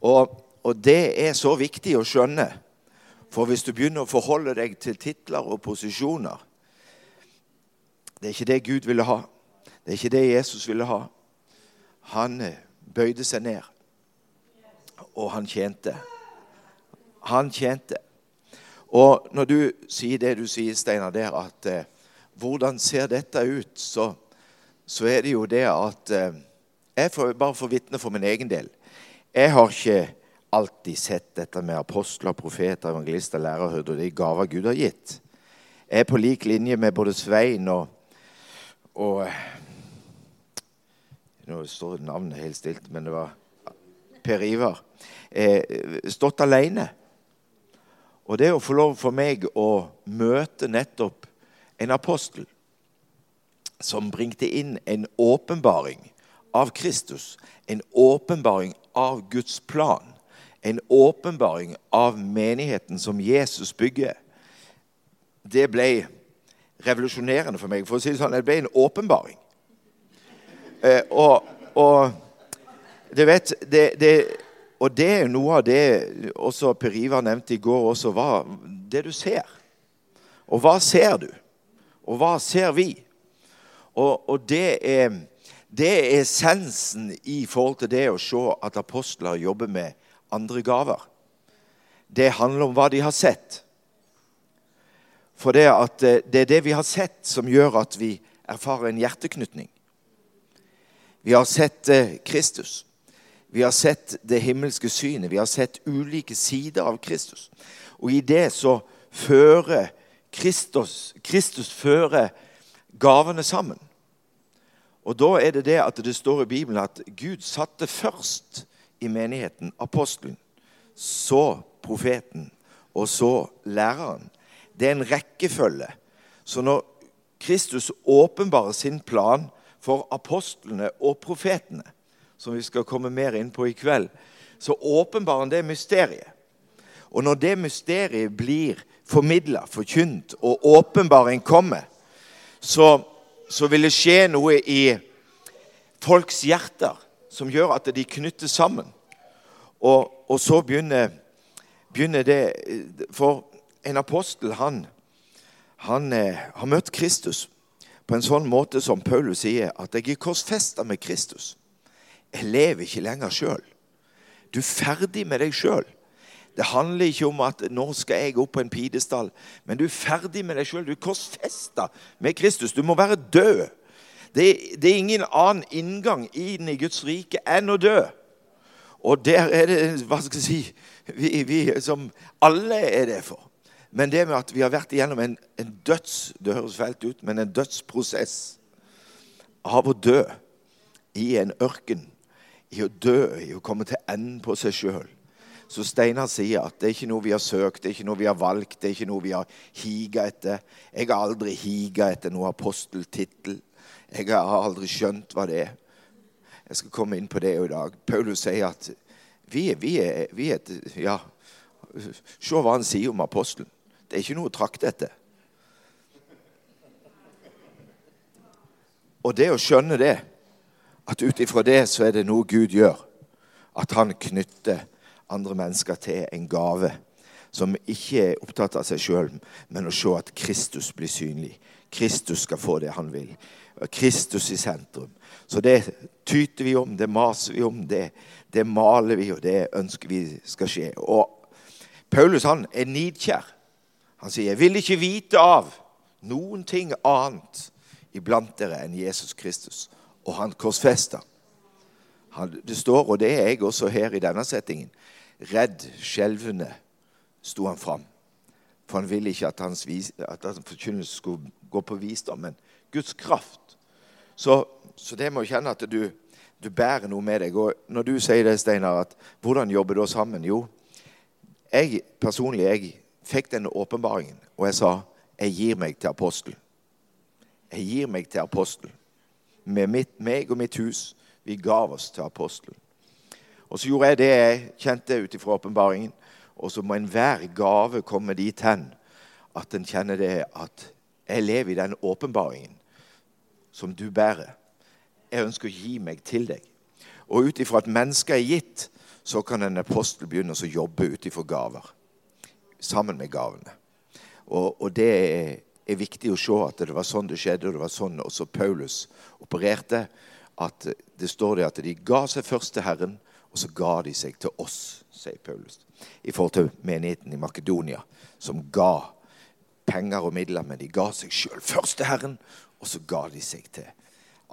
Og, og, det er så viktig å skjønne. For hvis du begynner å forholde deg til titler og posisjoner Det er ikke det Gud ville ha. Det er ikke det Jesus ville ha. Han eh, bøyde seg ned, og han tjente. Han tjente. Og når du sier det du sier, Steinar, der at eh, hvordan ser dette ut, så så er det jo det at eh, Jeg får bare får vitne for min egen del. Jeg har ikke alltid sett dette med apostler, profeter, evangelister, lærerhyrder og de gaver Gud har gitt. Jeg er på lik linje med både Svein og, og Nå står navnet helt stilt, men det var Per Ivar. Eh, stått alene. Og det å få lov for meg å møte nettopp en apostel som bringte inn en åpenbaring av Kristus. En åpenbaring av Guds plan. En åpenbaring av menigheten som Jesus bygger. Det ble revolusjonerende for meg. For å si Det sånn, det ble en åpenbaring. Eh, og, og du vet det, det, Og det er noe av det også Per Ivar nevnte i går også. Hva, det du ser. Og hva ser du? Og hva ser vi? Og, og det, er, det er essensen i forhold til det å se at apostler jobber med andre gaver. Det handler om hva de har sett. For det, at, eh, det er det vi har sett, som gjør at vi erfarer en hjerteknytning. Vi har sett eh, Kristus. Vi har sett det himmelske synet. Vi har sett ulike sider av Kristus. Og i det så fører Kristus, Kristus fører gavene sammen. Og Da er det det at det står i Bibelen at Gud satte først i menigheten apostelen, så profeten og så læreren. Det er en rekkefølge. Så når Kristus åpenbarer sin plan for apostlene og profetene, som vi skal komme mer inn på i kveld, så åpenbarer han det mysteriet. Og når det mysteriet blir formidla, forkynt, og åpenbaring kommer, så så vil det skje noe i folks hjerter som gjør at de knyttes sammen. Og, og så begynner, begynner, det For en apostel, han, han eh, har møtt Kristus på en sånn måte som Paulus sier, at jeg er korsfesta med Kristus. Jeg lever ikke lenger sjøl. Du er ferdig med deg sjøl. Det handler ikke om at nå skal jeg opp på en pidestall. Men du er ferdig med deg sjøl. Du er korsfesta med Kristus. Du må være død. Det, det, er ingen annen inngang inn i Guds rike enn å dø. Og der er det hva skal jeg si, vi, vi som alle er det for. Men det med at vi har vært igjennom en, en døds det høres fælt ut, men en dødsprosess av å dø i en ørken, i å dø, i å komme til enden på seg sjøl så Steinar sier at det er ikke noe vi har søkt, det er ikke noe vi har valgt, det er ikke noe vi har higa etter. Jeg har aldri higa etter noen aposteltittel. Jeg har aldri skjønt hva det er. Jeg skal komme inn på det i dag. Paulus sier at vi vi er, vi er Ja, se hva han sier om apostelen. Det er ikke noe å trakte etter. Og det å skjønne det, at ut ifra det så er det noe Gud gjør, at han knytter andre mennesker til en gave som ikke er opptatt av seg sjøl, men å se at Kristus blir synlig. Kristus skal få det han vil. Kristus i sentrum. Så det tyter vi om, det maser vi om, det, det maler vi, og det ønsker vi skal skje. Og Paulus han er nidkjær. Han sier, 'Jeg vil ikke vite av noen ting annet iblant dere enn Jesus Kristus.' Og han korsfesta. Det står, og det er jeg også her i denne settingen, redd, skjelvende sto han fram. For han ville ikke at hans, hans forkynnelse skulle gå på visdom, men Guds kraft. Så, så det må kjenne at du, du, bærer noe med deg. Og når du sier det, Steinar, at hvordan jobber da sammen? Jo, jeg personlig jeg fikk denne åpenbaringen, og jeg sa jeg gir meg til apostelen. Jeg gir meg til apostelen. Med mitt, meg og mitt hus. Vi gav oss til apostelen. Og så gjorde jeg det jeg kjente ut ifra åpenbaringen. Og så må enhver gave komme dit hen at en kjenner det at jeg lever i den åpenbaringen som du bærer. Jeg ønsker å gi meg til deg. Og ut ifra at mennesket er gitt, så kan en apostel begynne å jobbe ut ifra gaver. Sammen med gavene. Og, og det er, er, viktig å se at det var sånn det skjedde, og det var sånn også Paulus opererte. At det står det at de ga seg først til Herren, og så ga de seg til oss, sier Paulus. I forhold til menigheten i Makedonia, som ga penger og midler, men de ga seg sjøl først til Herren, og så ga de seg til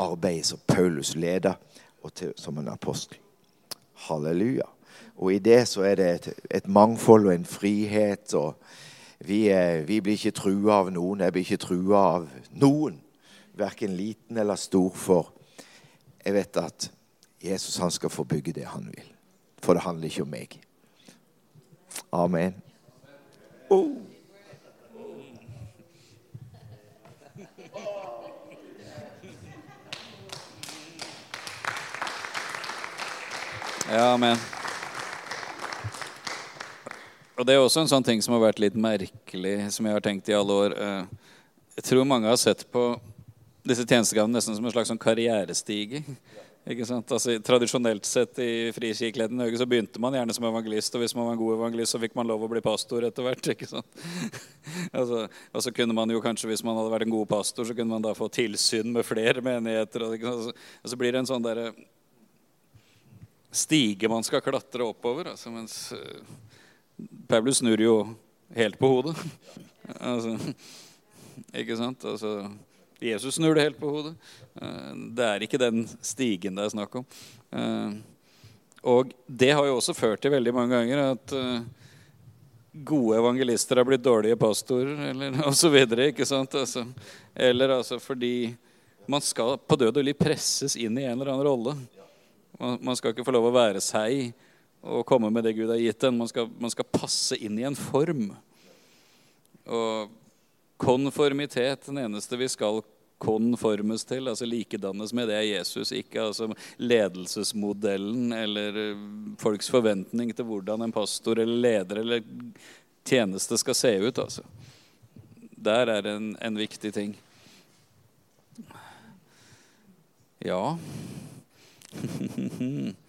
arbeidet som Paulus leder, og til, som en apostel. Halleluja. Og i det så er det et, et mangfold og en frihet. og vi, er, vi blir ikke trua av noen. Jeg blir ikke trua av noen. Verken liten eller stor. For jeg vet at Jesus han skal få bygge det han vil. For det handler ikke om meg. Amen. Oh. Ja, amen. Og Det er også en sånn ting som har vært litt merkelig, som jeg har tenkt i alle år. Eh, jeg tror mange har sett på disse tjenestegavene nesten som en slags sånn karrierestige. Ikke sant? Altså, tradisjonelt sett i Frikirkeligheten i Norge så begynte man gjerne som evangelist. Og hvis man var en god evangelist, så fikk man lov å bli pastor etter hvert. ikke sant? altså, og så kunne man jo kanskje, hvis man hadde vært en god pastor, så kunne man da få tilsyn med flere menigheter. Og, altså, og så blir det en sånn derre stige man skal klatre oppover. Altså, mens uh, Paulus snur jo helt på hodet. altså, ikke sant? Altså, Jesus snur det helt på hodet. Uh, det er ikke den stigen det er snakk om. Uh, og det har jo også ført til veldig mange ganger at gode evangelister har blitt dårlige pastorer, eller osv. Altså, eller altså fordi man skal på død og liv presses inn i en eller annen rolle. Man skal ikke få lov å være seg og komme med det Gud har gitt en. Man skal, man skal passe inn i en form. Og konformitet, den eneste vi skal konformes til, altså likedannes med, det er Jesus. Ikke altså ledelsesmodellen eller eh, folks forventning til hvordan en pastor eller leder eller tjeneste skal se ut. altså. Der er en, en viktig ting. Ja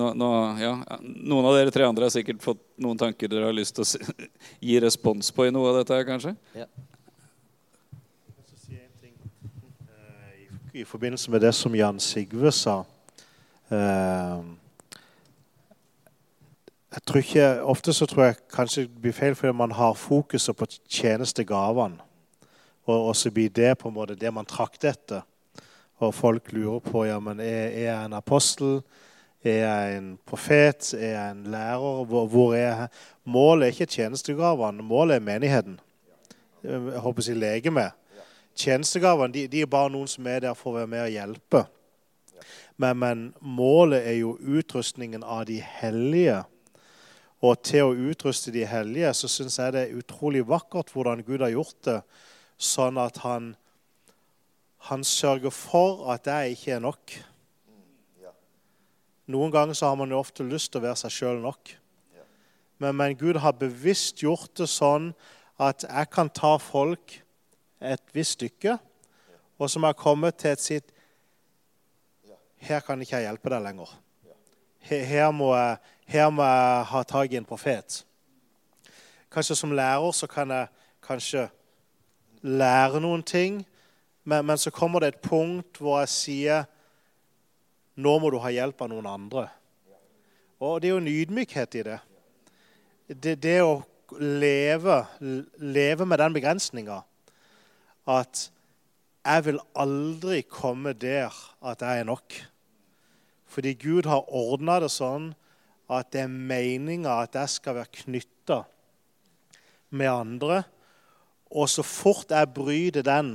nå, nå, ja. Noen av dere tre andre har sikkert fått noen tanker dere har lyst til å gi respons på i noe av dette her, kanskje? Ja. I forbindelse med det som Jan Sigve sa eh, jeg tror ikke, Ofte så tror jeg kanskje det blir feil fordi man har fokuset på tjenestegavene. Og, og så blir det på en måte det man trakter etter. Og folk lurer på ja, men er, er jeg en apostel. Er jeg en profet? Er jeg en lærer? Hvor, er jeg? Målet er ikke tjenestegavene. Målet er menigheten. Jeg håper å si legeme. Tjenestegavene de, de, er bare noen som er der for å være med og hjelpe. Men, men målet er jo utrustningen av de hellige. Og til å utruste de hellige så syns jeg det er utrolig vakkert hvordan Gud har gjort det, sånn at han han sørger for at jeg ikke er nok. Noen ganger så har man jo ofte lyst til å være seg sjøl nok. Men, men, Gud har bevisst gjort det sånn at jeg kan ta folk et visst stykke, og som har kommet til et sitt Her kan ikke jeg hjelpe deg lenger. Her må jeg, her må jeg ha tak i en profet. Kanskje som lærer så kan jeg kanskje lære noen ting, men, men så kommer det et punkt hvor jeg sier nå må du ha hjelp av noen andre. Og det er jo en ydmykhet i det. Det, det å leve, leve med den begrensninga at jeg vil aldri komme der at jeg er nok. Fordi Gud har ordna det sånn at det er meninga at jeg skal være knytta med andre. Og så fort jeg bryter den,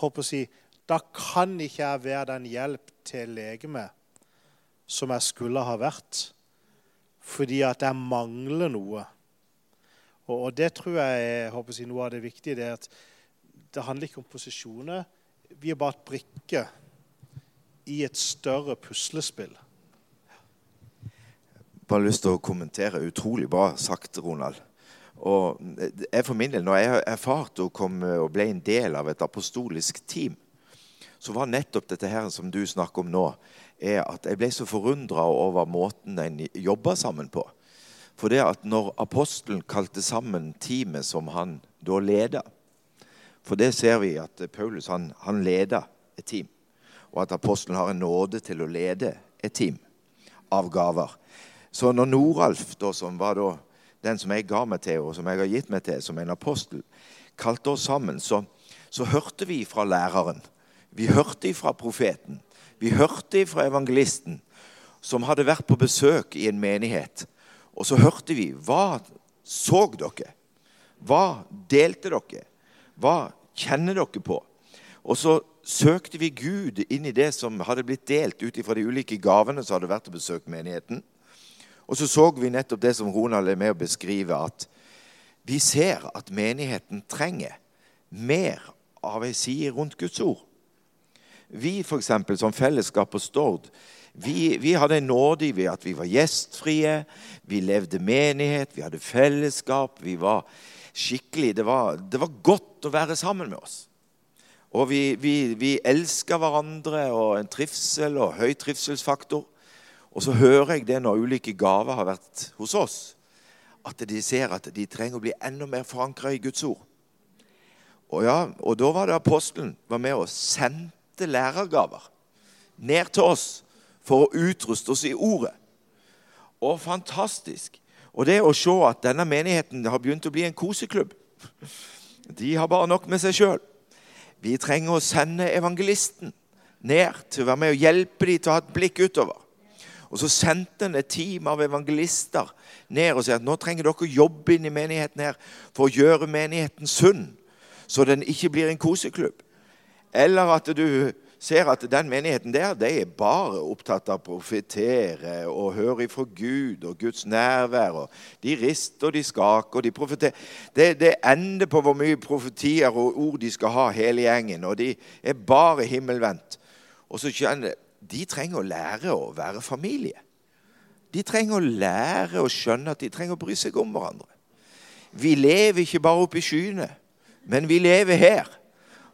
håper si, da kan ikke jeg være den hjelp til legemet som jeg skulle ha vært. Fordi at jeg mangler noe. Og, og det tror jeg er håper si, noe av det viktige. Det, at det handler ikke om posisjoner. Vi er bare et brikke i et større puslespill. Bare lyst til å kommentere. Utrolig bra sagt, Ronald. Og jeg for min del, når jeg har erfart å komme og ble en del av et apostolisk team, så var nettopp dette her som du snakker om nå, er at jeg ble så forundra over måten en jobba sammen på. For det at når apostelen kalte sammen teamet som han da leda For det ser vi at Paulus han, han leda et team. Og at apostelen har en nåde til å lede et team av gaver. Så når Noralf, da, som var da den som jeg ga meg til, og som jeg har gitt meg til som en apostel, kalte oss sammen, så, så hørte vi fra læreren. Vi hørte fra profeten. Vi hørte fra evangelisten, som hadde vært på besøk i en menighet. Og så hørte vi hva så dere? Hva delte dere? Hva kjenner dere på? Og så søkte vi Gud inn i det som hadde blitt delt ut fra de ulike gavene som hadde vært og besøkt menigheten. Og så så vi nettopp det som Ronald er med å beskrive, at vi ser at menigheten trenger mer av ei side rundt Guds ord. Vi for eksempel, som fellesskap på Stord vi, vi, hadde en nåde ved at vi var gjestfrie, vi levde menighet, vi hadde fellesskap. vi var skikkelig, Det var, det var godt å være sammen med oss. Og vi, vi, vi elska hverandre og en trivsel og høy trivselsfaktor. Og så hører jeg det når ulike gaver har vært hos oss, at de ser at de trenger å bli enda mer forankra i Guds ord. Og, ja, og da var det apostelen var med og sendte lærergaver ned til oss for å utruste oss i ordet. Og fantastisk. Og det å se at denne menigheten har begynt å bli en koseklubb De har bare nok med seg sjøl. Vi trenger å sende evangelisten ned til å være med og hjelpe dem til å ha et blikk utover. Og Så sendte han et team av evangelister ned og sa at nå trenger dere å jobbe inn i menigheten her for å gjøre menigheten sunn, så den ikke blir en koseklubb. Eller at du ser at den menigheten der de er bare opptatt av å profetere og høre ifra Gud og Guds nærvær. og De rister de skaker de profeterer. Det, det ender på hvor mye profetier og ord de skal ha, hele gjengen. Og de er bare himmelvendt. Og så kjenner de trenger å lære å være familie. De trenger å lære å skjønne at de trenger å bry seg om hverandre. Vi lever ikke bare oppe i skyene, men vi lever her.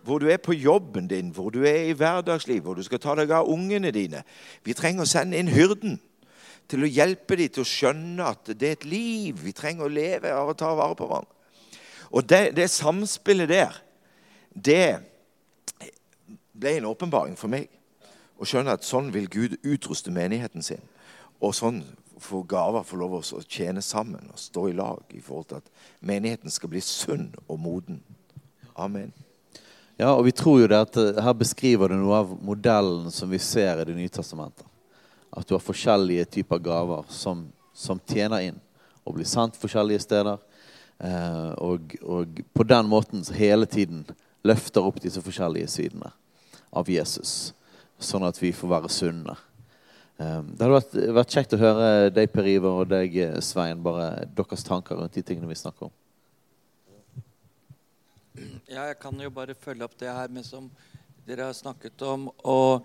Hvor du er på jobben din, hvor du er i hverdagsliv, hvor du skal ta deg av ungene dine. Vi trenger å sende inn hyrden til å hjelpe dem til å skjønne at det er et liv vi trenger å leve av å ta vare på hverandre. Og det, det samspillet der, det ble en åpenbaring for meg Å skjønne at sånn vil Gud utruste menigheten sin. Og sånn får gaver få lov å tjene sammen og stå i lag i forhold til at menigheten skal bli sunn og moden. Amen. Ja, og vi tror jo det at eh, Her beskriver du noe av modellen som vi ser i Det nye testamentet. At du har forskjellige typer gaver som, som tjener inn og blir sendt forskjellige steder. Eh, og, og, på den måten hele tiden løfter opp disse forskjellige sidene av Jesus sånn at vi får være sunne. Eh, det hadde vært, vært kjekt å høre deg, Per Iver, og deg, Svein, bare deres tanker rundt de tingene vi snakker om. Ja, jeg kan jo bare følge opp det her med som dere har snakket om. Å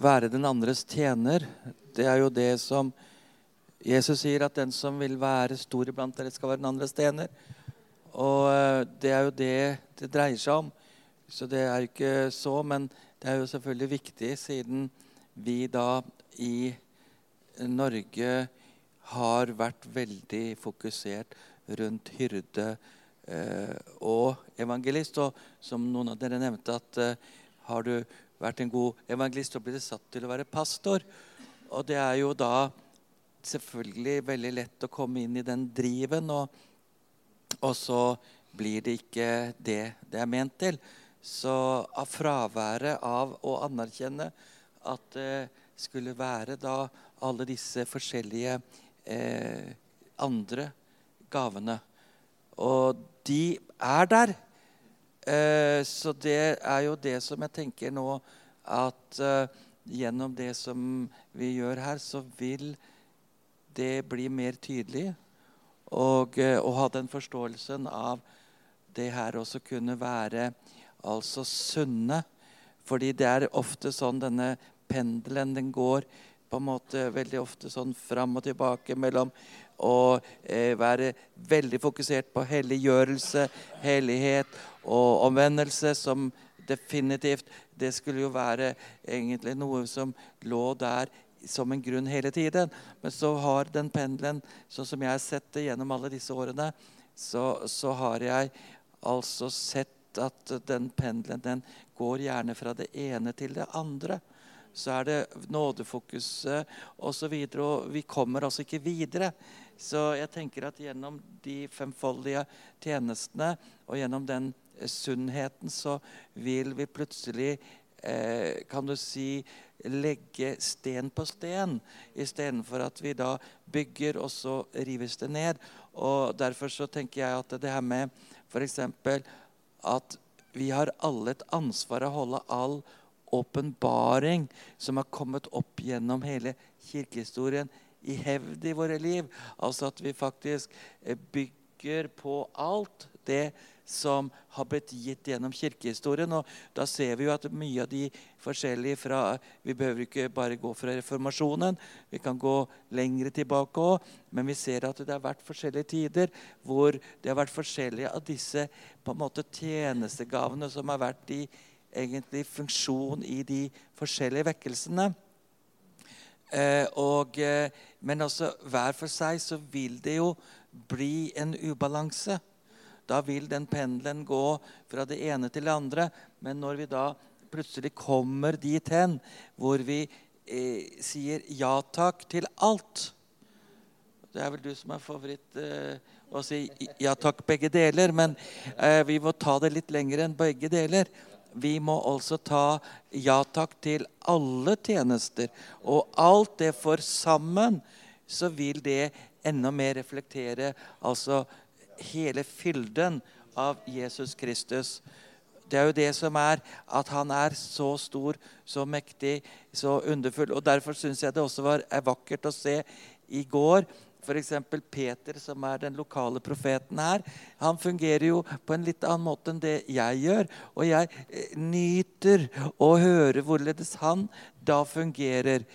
være den andres tjener. Det er jo det som Jesus sier at den som vil være stor iblant dere, skal være den andres tjener. Og eh, det er jo det det dreier seg om. Så det er jo ikke så, men det er jo selvfølgelig viktig, siden vi da i Norge har vært veldig fokusert rundt hyrde og evangelist. Og som noen av dere nevnte, at eh, har du vært en god evangelist, så blir det satt til å være pastor. Og det er jo da selvfølgelig veldig lett å komme inn i den driven, og, og så blir det ikke det det er ment til. Så av fraværet av å anerkjenne at det skulle være da alle disse forskjellige eh, andre gavene Og de er der. Eh, så det er jo det som jeg tenker nå at eh, gjennom det som vi gjør her, så vil det bli mer tydelig. Og eh, å ha den forståelsen av det her også kunne være altså sunne. Fordi det er ofte sånn denne pendelen den går på en måte veldig ofte sånn fram og tilbake mellom å eh, være veldig fokusert på helliggjørelse, hellighet og omvendelse, som definitivt Det skulle jo være egentlig noe som lå der som en grunn hele tiden. Men så har den pendelen, sånn som jeg har sett det gjennom alle disse årene, så, så har jeg altså sett at den pendelen den går gjerne fra det ene til det andre. Så er det nådefokuset osv. Og, så og vi kommer altså ikke videre. Så jeg tenker at gjennom de femfoldige tjenestene og gjennom den sunnheten, så vil vi plutselig eh, kan du si, legge sten på sten, istedenfor at vi da bygger, og så rives det ned. Og Derfor så tenker jeg at det her med f.eks at vi har alle et ansvar å holde all åpenbaring som har kommet opp gjennom hele kirkehistorien, i hevd i våre liv. Altså at vi faktisk eh, bygger på alt det som har blitt gitt gjennom kirkehistorien. Og da ser vi jo at mye av de forskjellige fra Vi behøver ikke bare gå fra reformasjonen. Vi kan gå lengre tilbake òg. Men vi ser at det har vært forskjellige tider hvor det har vært forskjellige av disse på en måte tjenestegavene som har vært i egentlig funksjon i de forskjellige vekkelsene. Eh, og, eh, men også hver for seg så vil det jo bli en ubalanse. Da vil den pendelen gå fra det ene til det andre. Men når vi da plutselig kommer dit hen hvor vi eh, sier ja takk til alt Det er vel du som er favoritt eh, å si ja takk begge deler. Men eh, vi må ta det litt lenger enn begge deler. Vi må altså ta ja takk til alle tjenester. Og alt det for sammen, så vil det enda mer reflektere altså hele fylden av Jesus Kristus. Det er jo det som er at han er så stor, så mektig, så underfull. Og Derfor syns jeg det også var, er vakkert å se i går F.eks. Peter, som er den lokale profeten her. Han fungerer jo på en litt annen måte enn det jeg gjør. Og jeg eh, nyter å høre hvorledes han da fungerer.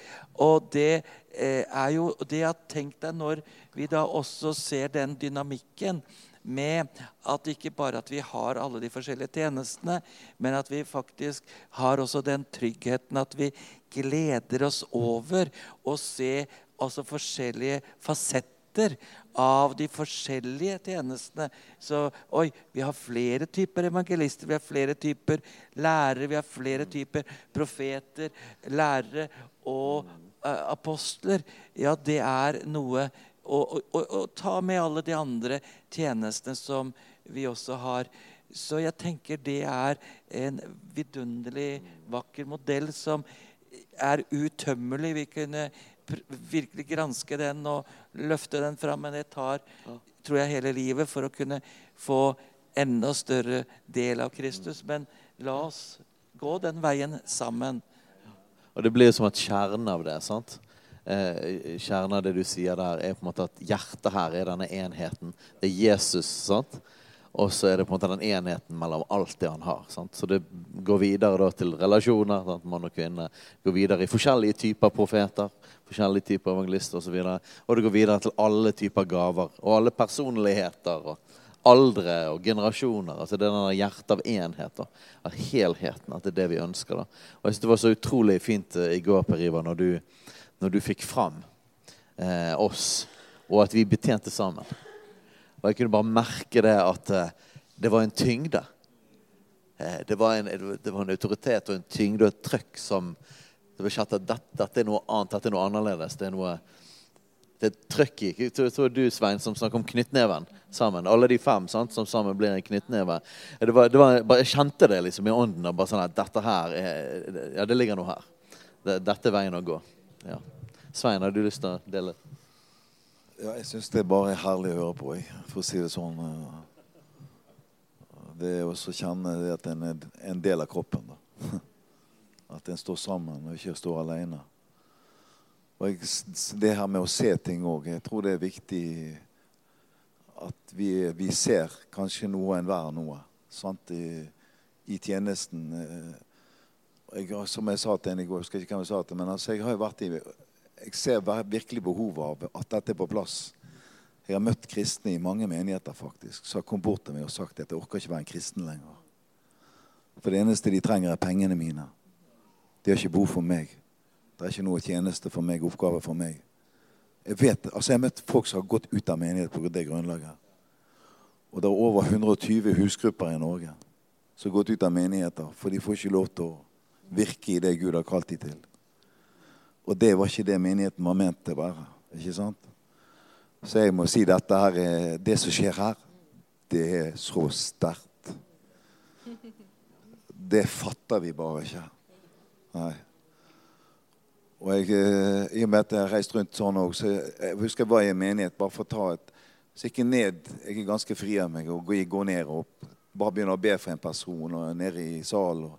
Og det eh, er jo det har tenkt deg når vi da også ser den dynamikken med at ikke bare at vi har alle de forskjellige tjenestene, men at vi faktisk har også den tryggheten at vi gleder oss over å se altså forskjellige fasetter av de forskjellige tjenestene. Så oi, vi har flere typer evangelister, vi har flere typer lærere, vi har flere typer profeter, lærere og uh, apostler. Ja, det er noe å ta med alle de andre tjenestene som vi også har. Så jeg tenker det er en vidunderlig vakker modell som er utømmelig. Vi kunne virkelig granske den og løfte den fram. Men det tar tror jeg, hele livet for å kunne få enda større del av Kristus. Men la oss gå den veien sammen. Og det blir som et kjernen av det. sant? Eh, kjernen av det du sier der, er på en måte at hjertet her er denne enheten. Det er Jesus. sant? Og så er det på en måte den enheten mellom alt det han har. Sant? Så det går videre da til relasjoner. Sant? Mann og kvinne. Går videre i forskjellige typer profeter, forskjellige typer evangelister osv. Og, så og det går videre til alle typer gaver og alle personligheter. og aldre og generasjoner. altså Det er denne hjertet av enhet. Da. Av helheten. At det er det vi ønsker. da. Og jeg synes Det var så utrolig fint uh, i går, Per Ivar, når du, du fikk fram eh, oss, og at vi betjente sammen. Og jeg kunne bare merke det at eh, det var en tyngde. Eh, det, var en, det, var en, autoritet og en tyngde og et trøkk som det var at dette, dette er noe annet, dette er noe annerledes. Det er noe det er trøkk i. Jeg tror du, Svein, som snakker om knyttneven sammen. Alle de fem sant, som sammen blir en knyttneve. Det var, det var, jeg kjente det liksom i ånden. bare sånn at dette her er, Ja, det ligger noe her. Det, dette er veien å gå. Ja. Svein, har du lyst til å dele? Ja, jeg syns det er bare herlig å høre på, jeg, for å si det sånn. Det er også å kjenne at en er en del av kroppen. Da. At en står sammen og ikke står alene. Og jeg, det her med å se ting òg. Jeg tror det er viktig at vi, vi ser kanskje noe enhver noe sant? I, i tjenesten. Jeg, som jeg sa til en i går, jeg husker ikke hvem jeg sa til, men altså, jeg har jo vært i jeg ser virkelig behovet av at dette er på plass. Jeg har møtt kristne i mange menigheter faktisk, som har kommet bort til meg og sagt at jeg orker ikke være en kristen lenger. For det eneste de trenger, er pengene mine. De har ikke behov for meg. Det er ikke noe tjeneste for meg, oppgave for meg. Jeg vet, altså jeg har møtt folk som har gått ut av menighet på det grunnlaget. Og det er over 120 husgrupper i Norge som har gått ut av menigheter, for de får ikke lov til å virke i det Gud har kalt dem til. Og det var ikke det menigheten var ment til å være. ikke sant? Så jeg må si dette her, det som skjer her, det er så sterkt. Det fatter vi bare ikke. Nei. Og jeg, eh, I og med at jeg har reist rundt sånn òg, så jeg husker jeg var i en menighet bare for å ta et Så jeg ned Jeg er ganske fri av meg og går ned og opp. Bare begynner å be for en person og nede i salen.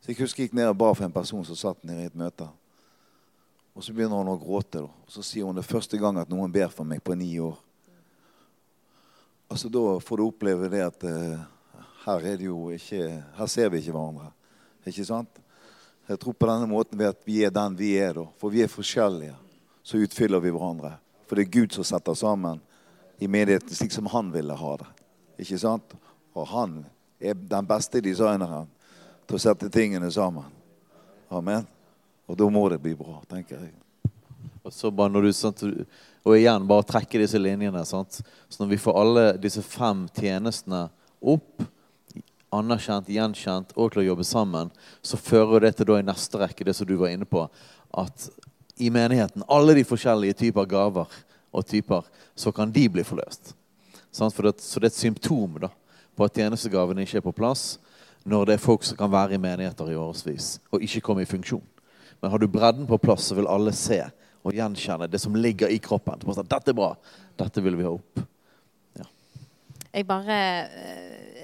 Så jeg husker jeg gikk ned og ba for en person som satt nede i et møte. Og så begynner hun å gråte. Og så sier hun det første gang at noen ber for meg på ni år. Altså Da får du oppleve det at uh, her er det jo ikke Her ser vi ikke hverandre. Ikke sant? Jeg tror på denne måten ved at vi er den vi er. da. For vi er forskjellige. Så utfyller vi hverandre. For det er Gud som setter sammen i menigheten slik som han ville ha det. Ikke sant? Og han er den beste designeren til å sette tingene sammen. Amen. Og da må det bli bra, tenker jeg. Og så bare når du, sant, og igjen, bare trekke disse linjene. Sant? Så når vi får alle disse fem tjenestene opp anerkjent, gjenkjent og til å jobbe sammen, så fører det til da i neste rekke det som du var inne på, at i menigheten, alle de forskjellige typer gaver og typer, så kan de bli forløst. Så det, er et symptom da, på at tjenestegavene ikke er på plass når det er folk som kan være i menigheter i årevis og ikke komme i funksjon. Men har du bredden på plass, så vil alle se og gjenkjenne det som ligger i kroppen. Dette er bra. Dette vil vi ha opp. Ja. Jeg bare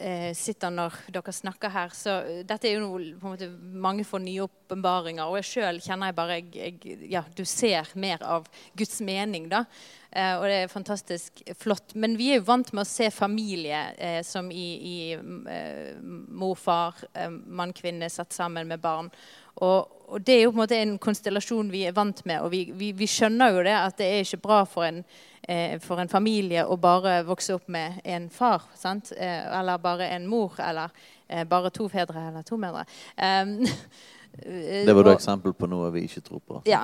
eh, sitter når dere snakker her. Så eh, dette er jo noe på en måte, mange får nye åpenbaringer. Og jeg sjøl kjenner jeg bare jeg, jeg, Ja, du ser mer av Guds mening, da. Eh, og det er fantastisk flott. Men vi er jo vant med å se familie eh, som i, i eh, mor, far, eh, mann, kvinne satt sammen med barn. Og, og, det er jo på en måte en konstellasjon vi er vant med. Og vi, vi, vi skjønner jo det at det er ikke bra for en for en familie å bare vokse opp med en far. Sant? Eller bare en mor. Eller bare to fedre eller to mødre. Um, det var da eksempel på noe vi ikke tror på. Ja.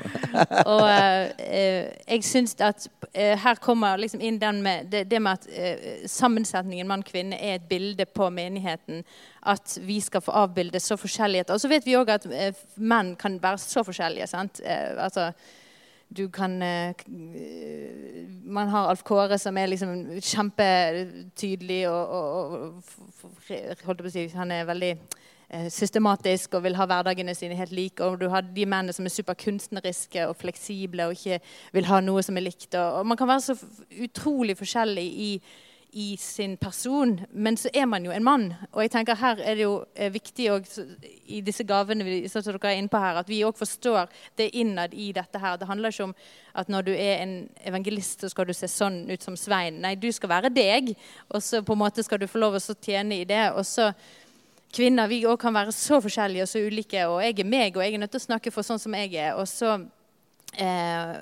og uh, jeg syns at uh, her kommer liksom inn den med, det, det med at uh, sammensetningen mann-kvinne er et bilde på menigheten. At vi skal få avbilde så forskjelligheter. Og så vet vi òg at menn kan være så forskjellige. sant? altså du kan eh, Man har Alf Kåre som er liksom kjempetydelig og, og, og holdt på å si, Han er veldig eh, systematisk og vil ha hverdagene sine helt like. Og du har de mennene som er superkunstneriske og fleksible og ikke vil ha noe som er likt. Og, man kan være så utrolig forskjellig i, i sin person, men så er man jo en mann. Og jeg tenker her er det jo eh, viktig også, i disse gavene vi, som dere er inne på her, at vi òg forstår det innad i dette her. Det handler ikke om at når du er en evangelist, så skal du se sånn ut som Svein. Nei, du skal være deg, og så på en måte skal du få lov å tjene i det. og så Kvinner vi også kan være så forskjellige og så ulike, og jeg er meg, og jeg er nødt til å snakke for sånn som jeg er. Og så, eh,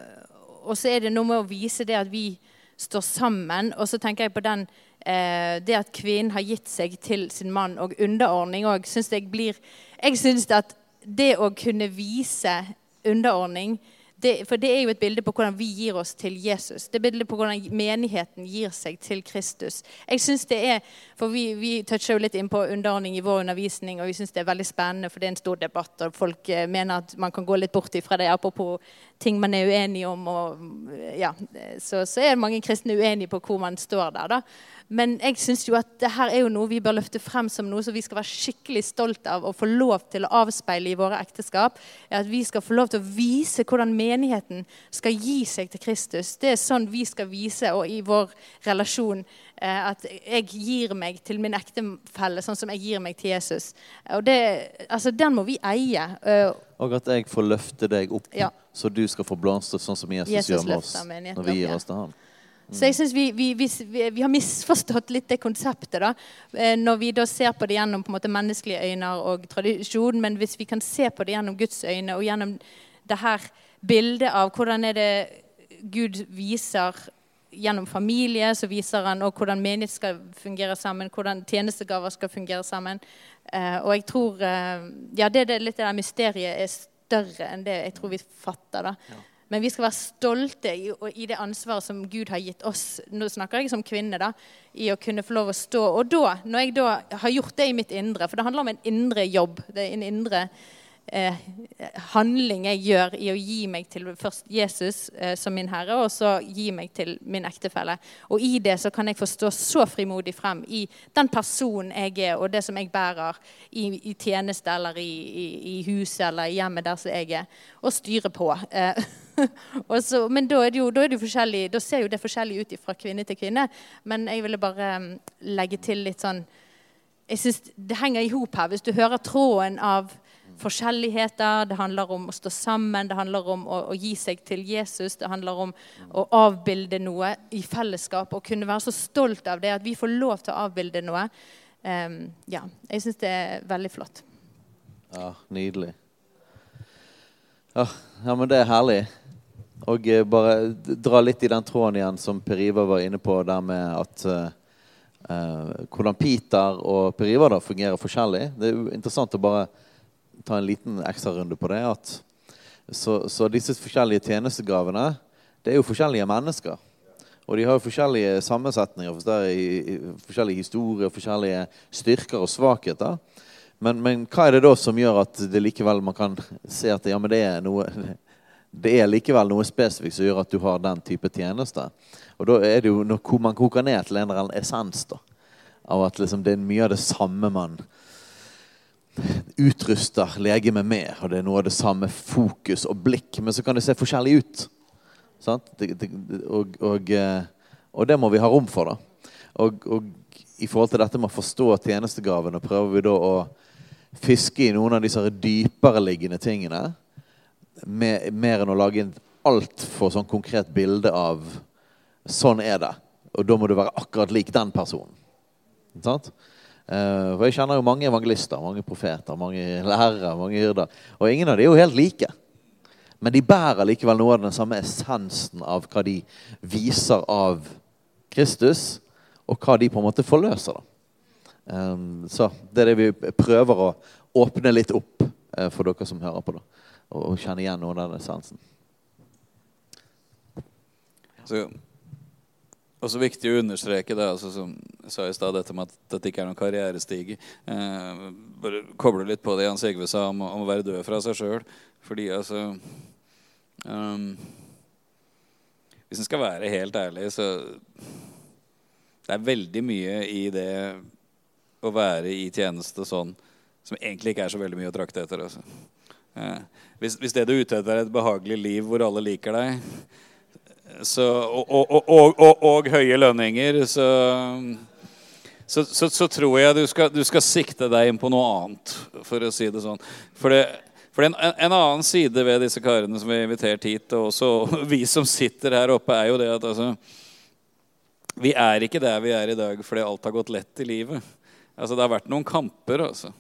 og så er det noe med å vise det at vi står sammen. Og så tenker jeg på den, eh, det at kvinnen har gitt seg til sin mann, og underordning òg. Jeg syns at det å kunne vise underordning det, for det er jo et bilde på hvordan vi gir oss til Jesus. Det er et bilde på hvordan menigheten gir seg til Kristus. Jeg synes det er, for Vi, vi toucher jo litt inn på underordning i vår undervisning, og vi syns det er veldig spennende, for det er en stor debatt, og folk eh, mener at man kan gå litt bort ifra det, apropos ting man er uenig om. Og, ja, så, så er mange kristne uenige på hvor man står der. da. Men jeg syns jo at det her er jo noe vi bør løfte frem som noe som vi skal være skikkelig stolt av og få lov til å avspeile i våre ekteskap. At vi skal få lov til å vise hvordan menigheten skal gi seg til Kristus. Det er sånn vi skal vise og i vår relasjon eh, at jeg gir meg til min ektefelle sånn som jeg gir meg til Jesus. Og det, altså Den må vi eie. Eh, og at jeg får løfte deg opp, ja. så du skal få blomstre sånn som Jesus, Jesus gjør med oss når vi gir oss til ham. Så jeg synes vi, vi, vi, vi, har misforstått litt det konseptet. da, eh, Når vi da ser på det gjennom på en måte menneskelige øyne og tradisjon. Men hvis vi kan se på det gjennom Guds øyne og gjennom det her bildet av hvordan er det Gud viser gjennom familie, så viser han også hvordan menighet skal fungere sammen, hvordan tjenestegaver skal fungere sammen. Eh, og jeg tror eh, ja, det, det, litt det der mysteriet er større enn det jeg tror vi fatter. da. Ja. Men vi skal være stolte i, i, det ansvaret som Gud har gitt oss. Nå snakker jeg som kvinne, da, i å kunne få lov å stå. Og da, når jeg da har gjort det i mitt indre, for det handler om en indre jobb det er en indre eh, handling jeg gjør i å gi meg til først Jesus eh, som min herre, og så gi meg til min ektefelle. Og i det så kan jeg få stå så frimodig frem i den personen jeg er, og det som jeg bærer i, i tjeneste eller i, i, i, huset eller i hjemmet der som jeg er, og styre på. Eh, så, men da er, jo, da er, det jo, forskjellig, da ser jo det forskjellig ut fra kvinne til kvinne. Men jeg ville bare mm, legge til litt sånn jeg synes Det henger i hop her. Hvis du hører tråden av forskjelligheter, det handler om å stå sammen, det handler om å, å, gi seg til Jesus. Det handler om å avbilde noe i fellesskap og kunne være så stolt av det at vi får lov til å avbilde noe. Um, ja, jeg syns det er veldig flott. Ja, nydelig. Ja, ja, men det er herlig. Og eh, bare dra litt i den tråden igjen som Per Ivar var inne på, der med at uh, hvordan Peter og Per Ivar da fungerer forskjellig. Det er jo interessant å bare ta en liten ekstra runde på det. Så, så, disse forskjellige tjenestegavene det er jo forskjellige mennesker. Og de har jo forskjellige sammensetninger, forskjellige historier, forskjellige styrker og svakheter. Men, men, hva er det da som gjør at det likevel man kan se at ja, det er noe det er likevel noe spesifikt som gjør at du har den type tjeneste. Og da er det jo når man koker ned til en eller annen essens da, av at liksom det er mye av det samme man utruster legemet med, og det er noe av det samme fokus og blikk, men så kan det se forskjellig ut. Det, og, og, eh, og, det må vi ha rom for. da. Og, og, i forhold til dette med å forstå tjenestegavene prøver vi da å fiske i noen av disse dypere liggende tingene. Med, mer enn å lage et altfor sånn konkret bilde av sånn er det. Og da må du være akkurat lik den personen. Sant? Uh, for Jeg kjenner jo mange evangelister, mange profeter, mange lærere, mange hyrder. Og ingen av de er jo helt like. Men de bærer likevel noe av den samme essensen av hva de viser av Kristus, og hva de på en måte forløser. da. så det er det vi prøver å åpne litt opp uh, for dere som hører på, da, og kjenne igjen noe av den essensen. Så også viktig å understreke det, altså, som jeg sa i stad, dette med at dette ikke er noen karrierestige. Eh, bare koble litt på det Jan Sigve sa om, om, å være død fra seg sjøl. Fordi altså um, Hvis en skal være helt ærlig, så Det er veldig mye i det å være i tjeneste sånn som egentlig ikke er så veldig mye å trakte etter. Altså. Eh, hvis, hvis det du er ute etter, er et behagelig liv hvor alle liker deg så, og, og, og, og, høye lønninger, så, så, så tror jeg du skal, du skal, sikte deg inn på noe annet, for å si det sånn. For, det, for en, en, annen side ved disse karene som vi har invitert hit, og også vi som sitter her oppe, er jo det at altså, vi er ikke der vi er i dag fordi alt har gått lett i livet. Altså, det har vært noen kamper. altså.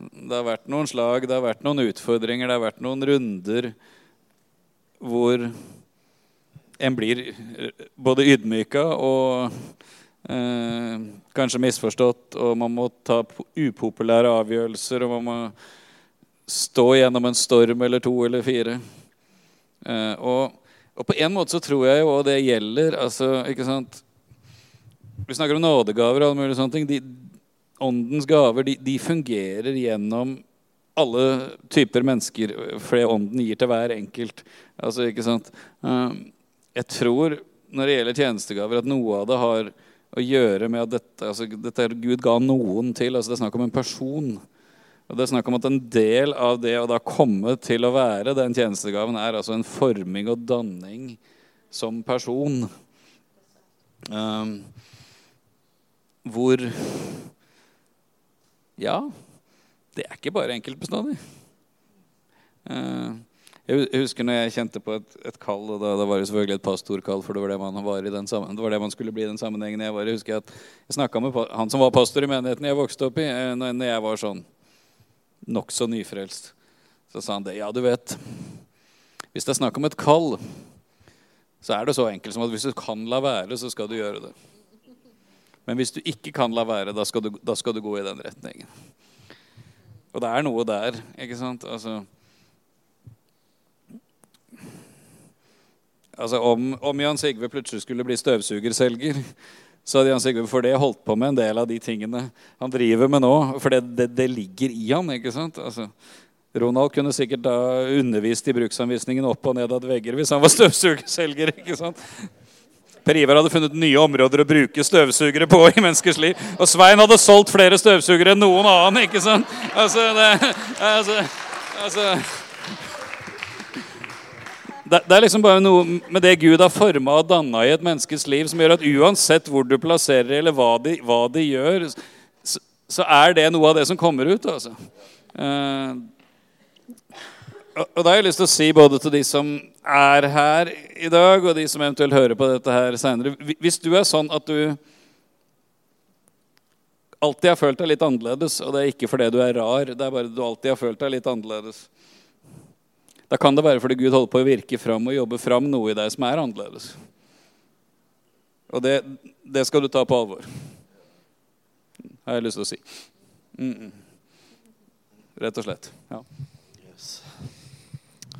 Det har vært noen slag, det har vært noen utfordringer, det har vært noen runder hvor en blir eh, både ydmyka og eh, kanskje misforstått, og man må ta upopulære avgjørelser, og man må stå gjennom en storm eller to eller fire. Eh, og, og, på en måte så tror jeg jo det gjelder altså, ikke sant? Vi snakker om nådegaver og alle mulige sånne ting. De, åndens gaver de, de, fungerer gjennom alle typer mennesker, fordi ånden gir til hver enkelt. Altså, ikke sant? Um, jeg tror når det gjelder tjenestegaver, at noe av det har å gjøre med at dette, altså, dette Gud ga noen til. altså Det er snakk om en person. Og det er snakk om at En del av det å da komme til å være den tjenestegaven er altså en forming og danning som person. Um, hvor Ja, det er ikke bare enkeltbestandig. Uh, jeg husker når jeg kjente på et, et kall, og da, da, var det selvfølgelig et pastorkall, for det var det man var sammen, det var det man skulle bli i den sammenhengen jeg var i. Husker at jeg snakka med han som var pastor i menigheten jeg vokste opp i, når, når jeg var sånn nokså nyfrelst. Så sa han det. Ja, du vet, hvis det er snakk om et kall, så er det så enkelt som at hvis du kan la være, så skal du gjøre det. Men hvis du ikke kan la være, da skal du, da skal du gå i den retningen. Og det er noe der, ikke sant? Altså, altså om, om, Jan Sigve plutselig skulle bli støvsugerselger, så hadde Jan Sigve for det holdt på med en del av de tingene han driver med nå. For det, det, det ligger i han, ikke sant? Altså, Ronald kunne sikkert da undervist i bruksanvisningen opp og ned av vegger hvis han var støvsugerselger. ikke sant? Per Ivar hadde funnet nye områder å bruke støvsugere på i menneskers liv. Og Svein hadde solgt flere støvsugere enn noen annen. ikke sant? Altså, det, altså, altså det, det, er liksom bare noe med det Gud har forma og danna i et menneskes liv, som gjør at uansett hvor du plasserer eller hva de, hva de gjør, så, så, er det noe av det som kommer ut. altså. Uh, og da har jeg lyst til å si både til de som er her i dag, og de som eventuelt hører på dette her seinere Hvis du er sånn at du alltid har følt deg litt annerledes, og det er ikke fordi du er rar, det er bare du alltid har følt deg litt annerledes, da kan det være fordi Gud holder på å virke fram og jobbe fram noe i deg som er annerledes. Og det, det skal du ta på alvor, har jeg lyst til å si. Mm -mm. Rett og slett. Ja.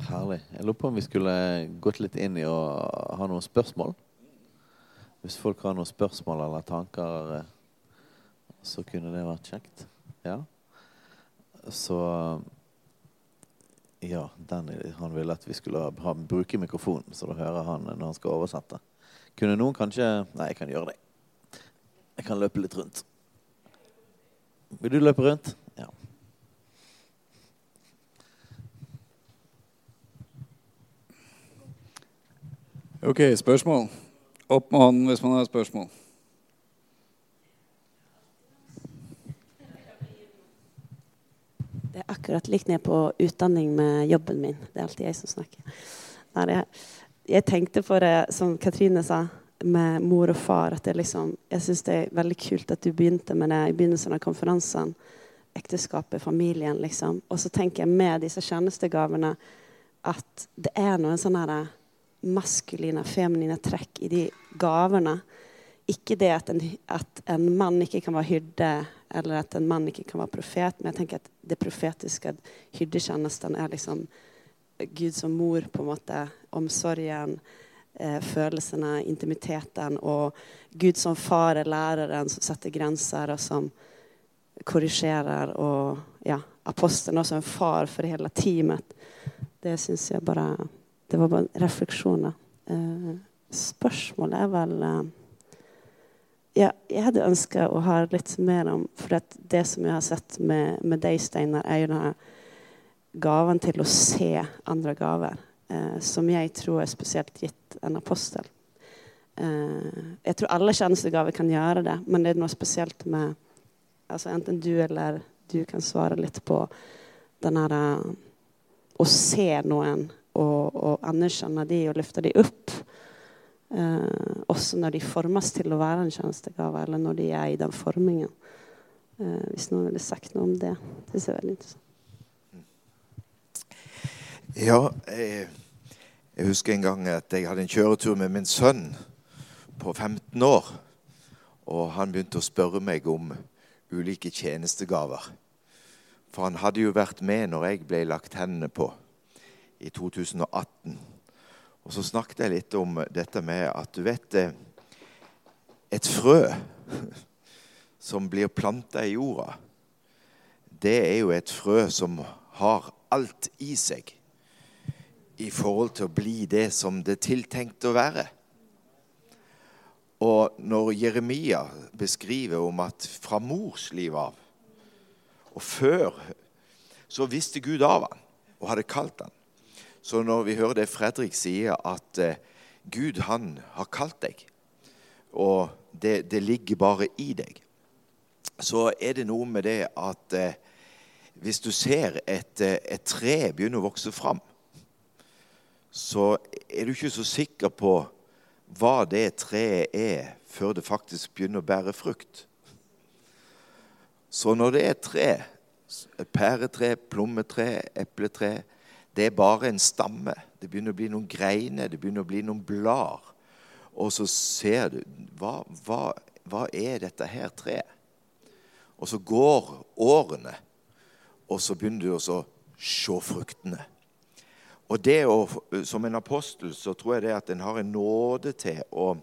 Herlig. Jeg lurer på om vi skulle gått litt inn i å ha noen spørsmål. Hvis folk har noen spørsmål eller tanker, så kunne det vært kjekt. Ja. Så Ja, den, han ville at vi skulle ha, bruke mikrofonen, så da hører han når han skal oversette. Kunne noen kanskje Nei, jeg kan gjøre det. Jeg kan løpe litt rundt. Vil du løpe rundt? Ja. Ok, spørsmål. Opp med hånden hvis man har spørsmål. Det er akkurat likt ned på utdanning med jobben min. Det er alltid jeg som snakker. Jeg, jeg, tenkte på det, som Katrine sa, med mor og far. at liksom, Jeg syns det er veldig kult at du begynte med det i begynnelsen av konferansen. Ekteskapet, familien, liksom. Og så tenker jeg med disse tjenestegavene at det er noen sånne maskuline feminine trekk i de gavene. Ikke det at en, at en, mann ikke kan være hyrde, eller at en mann ikke kan være profet, men jeg tenker at det profetiske, hyrdetjenesten, er liksom Gud som mor, på en måte. Omsorgen, eh, følelsene, intimiteten. Og Gud som far er læreren som setter grenser, og som korrigerer. Og ja, apostelen også en far for hele teamet. Det syns jeg bare det var bare refleksjoner. Eh, spørsmålet er vel eh, ja, Jeg hadde ønska å ha litt mer om For det som jeg har sett med, med deg, Steinar, er jo denne gaven til å se andre gaver. Eh, som jeg tror er spesielt gitt en apostel. Eh, jeg tror alle tjenestegaver kan gjøre det, men det er noe spesielt med altså Enten du eller du kan svare litt på den her eh, Å se noen og, og anerkjenne de og løfte de opp. Eh, også når de formes til å være en tjenestegave, eller når de er i den formingen. Eh, hvis noen ville sagt noe om det. Det ser veldig interessant. Ja, jeg, jeg husker en gang at jeg hadde en kjøretur med min sønn på 15 år. Og han begynte å spørre meg om ulike tjenestegaver. For han hadde jo vært med når jeg ble lagt hendene på i 2018. Og så snakket jeg litt om dette med at du vet eh, Et frø som blir planta i jorda, det er jo et frø som har alt i seg i forhold til å bli det som det er tiltenkt å være. Og når Jeremia beskriver om at fra mors liv av og før så visste Gud av han og hadde kalt han. Så når vi hører det Fredrik sier, at eh, Gud, han har kalt deg, og det, det, ligger bare i deg, så er det noe med det at eh, hvis du ser et, eh, et tre begynne å vokse fram, så er du ikke så sikker på hva det treet er, før det faktisk begynner å bære frukt. Så når det er tre, et pæretre, plommetre, epletre Det er bare en stamme. Det begynner å bli noen greiner, det begynner å bli noen blader. Og så ser du hva, hva, hva er dette her treet? Og så går årene, og så begynner du å se fruktene. Og det å, Som en apostel så tror jeg det at en har en nåde til å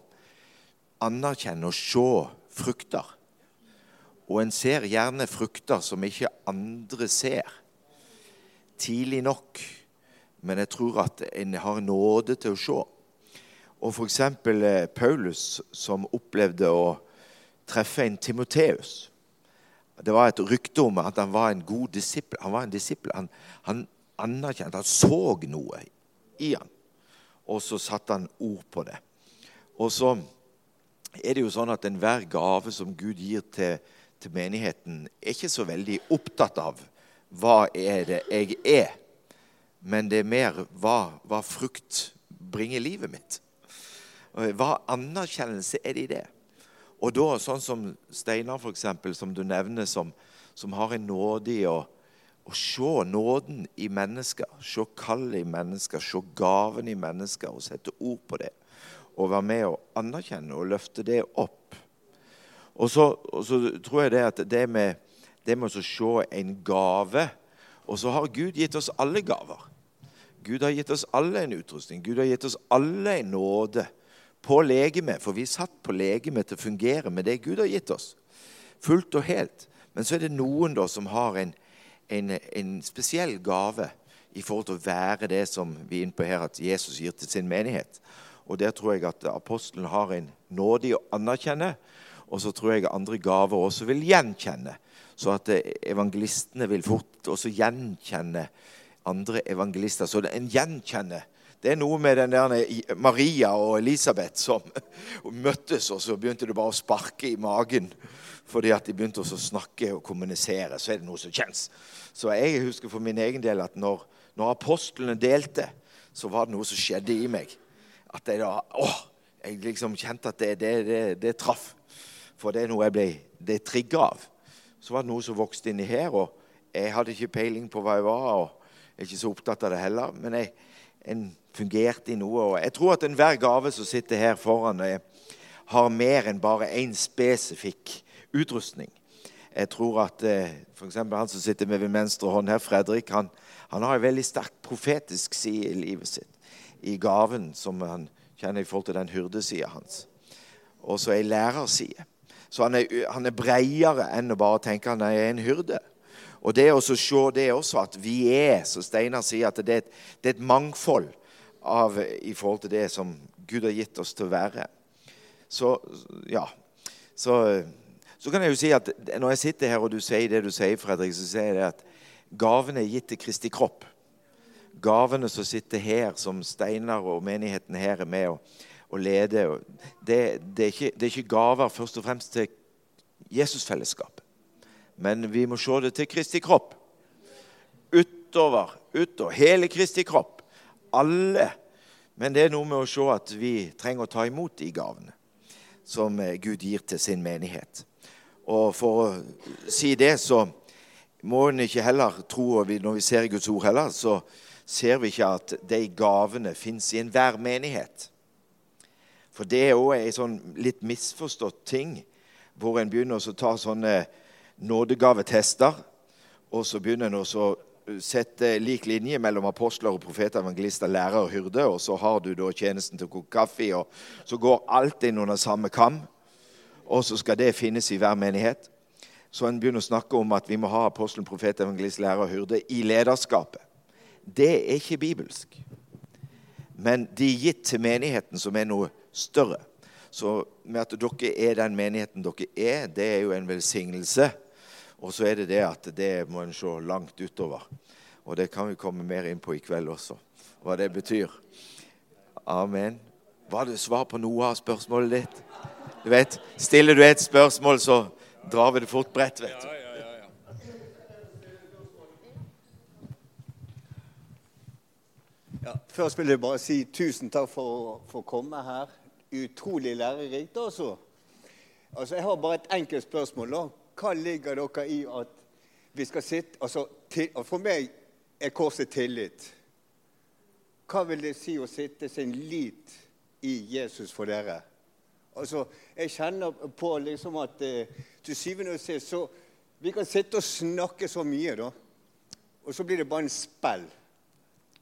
anerkjenne og se frukter. Og en ser gjerne frukter som ikke andre ser, tidlig nok. Men jeg tror at en har nåde til å se. Og f.eks. Eh, Paulus, som opplevde å treffe en Timoteus. Det var et rykte om at han var en god disippel. Han var en disippel. Han, han anerkjente, han så noe i han. Og så satte han ord på det. Og så er det jo sånn at enhver gave som Gud gir til, til menigheten, er ikke så veldig opptatt av hva er det jeg er, men det er mer hva, hva frukt bringer livet mitt. Hva anerkjennelse er det i det? Og da, sånn som Steinar, f.eks., som du nevner, som, som har en nåde i å se nåden i mennesker, se kallet i mennesker, se gaven i mennesker og sette ord på det. Og være med og anerkjenne og løfte det opp. Og så, og så tror jeg det at det med, det med å se en gave Og så har Gud gitt oss alle gaver. Gud har gitt oss alle en utrustning. Gud har gitt oss alle en nåde på legeme. For vi er satt på legeme til å fungere med det Gud har gitt oss. Fullt og helt. Men så er det noen da som har en, en, en, spesiell gave i forhold til å være det som vi er inne på her, at Jesus gir til sin menighet. Og Der tror jeg at apostelen har en nåde i å anerkjenne, og så tror jeg andre gaver også vil gjenkjenne. Så at eh, evangelistene vil fort også gjenkjenne andre evangelister. Så en gjenkjenner det er noe med den der Maria og Elisabeth som møttes, og så begynte det bare å sparke i magen fordi at de begynte å snakke og kommunisere. Så er det noe som kjennes. Så jeg husker for min egen del at når, når apostlene delte, så var det noe som skjedde i meg. At jeg da åh, jeg liksom kjente at det, det, det, det traff. For det er noe jeg ble det trigga av. Så var det noe som vokste inni her. og Jeg hadde ikke peiling på hva jeg var, og jeg er ikke så opptatt av det heller. Men jeg, en fungerte i noe. og Jeg tror at enhver gave som sitter her foran, har mer enn bare én spesifikk utrustning. Jeg tror at eh, f.eks. han som sitter med ved venstre hånd her, Fredrik, han, han har en veldig sterk profetisk side i livet sitt. I gaven som han kjenner i forhold til den hyrdesida hans. Og så ei lærerside. Så han er, han er breiere enn å bare tenke han er en hyrde. Og det å se det også, at vi er, som Steinar sier, at det er, et, det er et mangfold av, i forhold til det som Gud har gitt oss til å være. Så ja. Så så kan jeg jo si at når jeg sitter her og du sier det du sier, Fredrik, så sier jeg det at gavene er gitt til Kristi kropp. Gavene som sitter her, som Steinar og menigheten her er med og, og lede. Det, det, er ikke, det er ikke gaver først og fremst til Jesusfellesskap. Men vi må se det til Kristi kropp. Utover, utover. Hele Kristi kropp. Alle. Men det er noe med å se at vi trenger å ta imot de gavene som Gud gir til sin menighet. Og for å si det, så må en ikke heller tro Når vi ser Guds ord heller, så ser vi ikke at de gavene fins i enhver menighet. For det er òg ei sånn litt misforstått ting, hvor en begynner å ta sånne nådegavetester, og så begynner en å sette lik linje mellom apostler og profeter, evangelister, lærere og hyrde, og så har du da tjenesten til å koke kaffe, og så går alt inn under samme kam, og så skal det finnes i hver menighet. Så en begynner å snakke om at vi må ha apostelen, profet, evangelist, lærer og hyrde i lederskapet. Det er ikke bibelsk. Men de er gitt til menigheten, som er noe større. Så med at dere er den menigheten dere er, det er jo en velsignelse. Og så er det det at det må en se langt utover. Og det kan vi komme mer inn på i kveld også, hva det betyr. Amen. Var det svar på noe av spørsmålet ditt? Du vet, Stiller du et spørsmål, så drar vi det fort bredt, vet du. Ja, først vil jeg bare si tusen takk for å komme her. Utrolig lærerikt altså. Altså, Jeg har bare et enkelt spørsmål. da. Hva ligger dere i at vi skal sitte altså, til, For meg er korset tillit. Hva vil det si å sitte sin lit i Jesus for dere? Altså, Jeg kjenner på liksom at eh, til syvende og sist så Vi kan sitte og snakke så mye, da. Og så blir det bare en spill.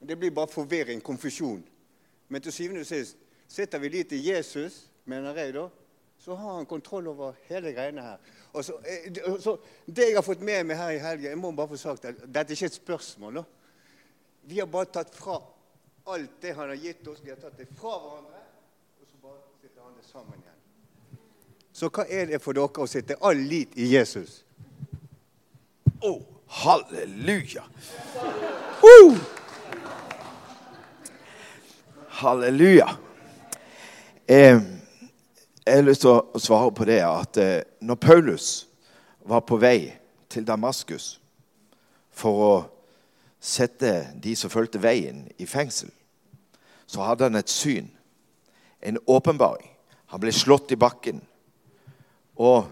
Det blir bare forvirring, konfusjon. Men til syvende og sist sitter vi lit til Jesus, mener jeg, da, så har han kontroll over hele greiene her. Og så, eh, så Det jeg har fått med meg her i helgen Jeg må bare få sagt at dette er ikke et spørsmål. da. Vi har bare tatt fra alt det han har gitt oss. Vi har tatt det fra hverandre, og så bare sitter han det sammen igjen. Så hva er det for dere å sette all lit i Jesus? Å, oh, halleluja! Uh! Halleluja. Eh, jeg har lyst til å svare på det at eh, når Paulus var på vei til Damaskus for å sette de som fulgte veien, i fengsel, så hadde han et syn, en åpenbaring. Han ble slått i bakken. Og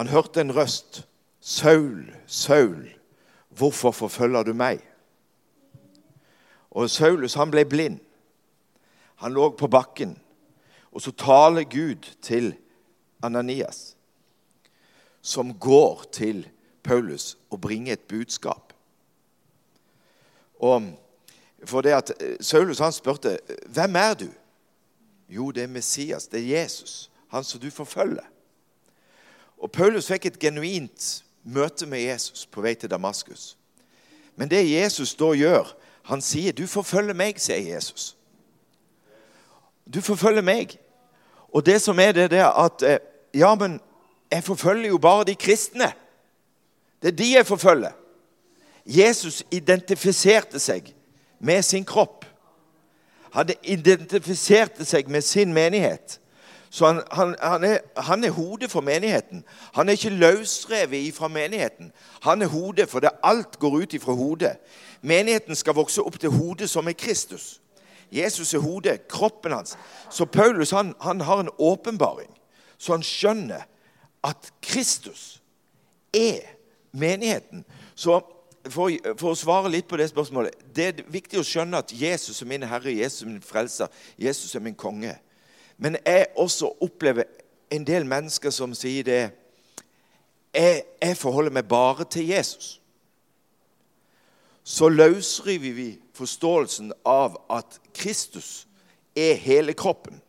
han hørte en røst. 'Saul, Saul, hvorfor forfølger du meg?' Og Saulus han ble blind. Han lå på bakken. Og så taler Gud til Ananias, som går til Paulus og bringer et budskap. Og for det at eh, Saulus han spurte hvem er du? Jo, det er Messias, det er Jesus, han som du forfølger. Og Paulus fikk et genuint møte med Jesus på vei til Damaskus. Men det Jesus da gjør, han sier, 'Du forfølger meg', sier Jesus. Du forfølger meg. Og det som er det, det er at eh, Ja, men jeg forfølger jo bare de kristne. Det er de jeg forfølger. Jesus identifiserte seg med sin kropp. Han identifiserte seg med sin menighet. Så han, han, han, er, han, er, hodet for menigheten. Han er ikke løsrevet fra menigheten. Han er hodet, for det alt går ut ifra hodet. Menigheten skal vokse opp til hodet som er Kristus. Jesus er hodet, kroppen hans. Så Paulus han, han har en åpenbaring, så han skjønner at Kristus er menigheten. Så for, for, å svare litt på det spørsmålet Det er viktig å skjønne at Jesus er min herre, Jesus er min frelser, Jesus er min konge. Men jeg også opplever en del mennesker som sier det Jeg, jeg forholder meg bare til Jesus. Så løsriver vi forståelsen av at Kristus er hele kroppen.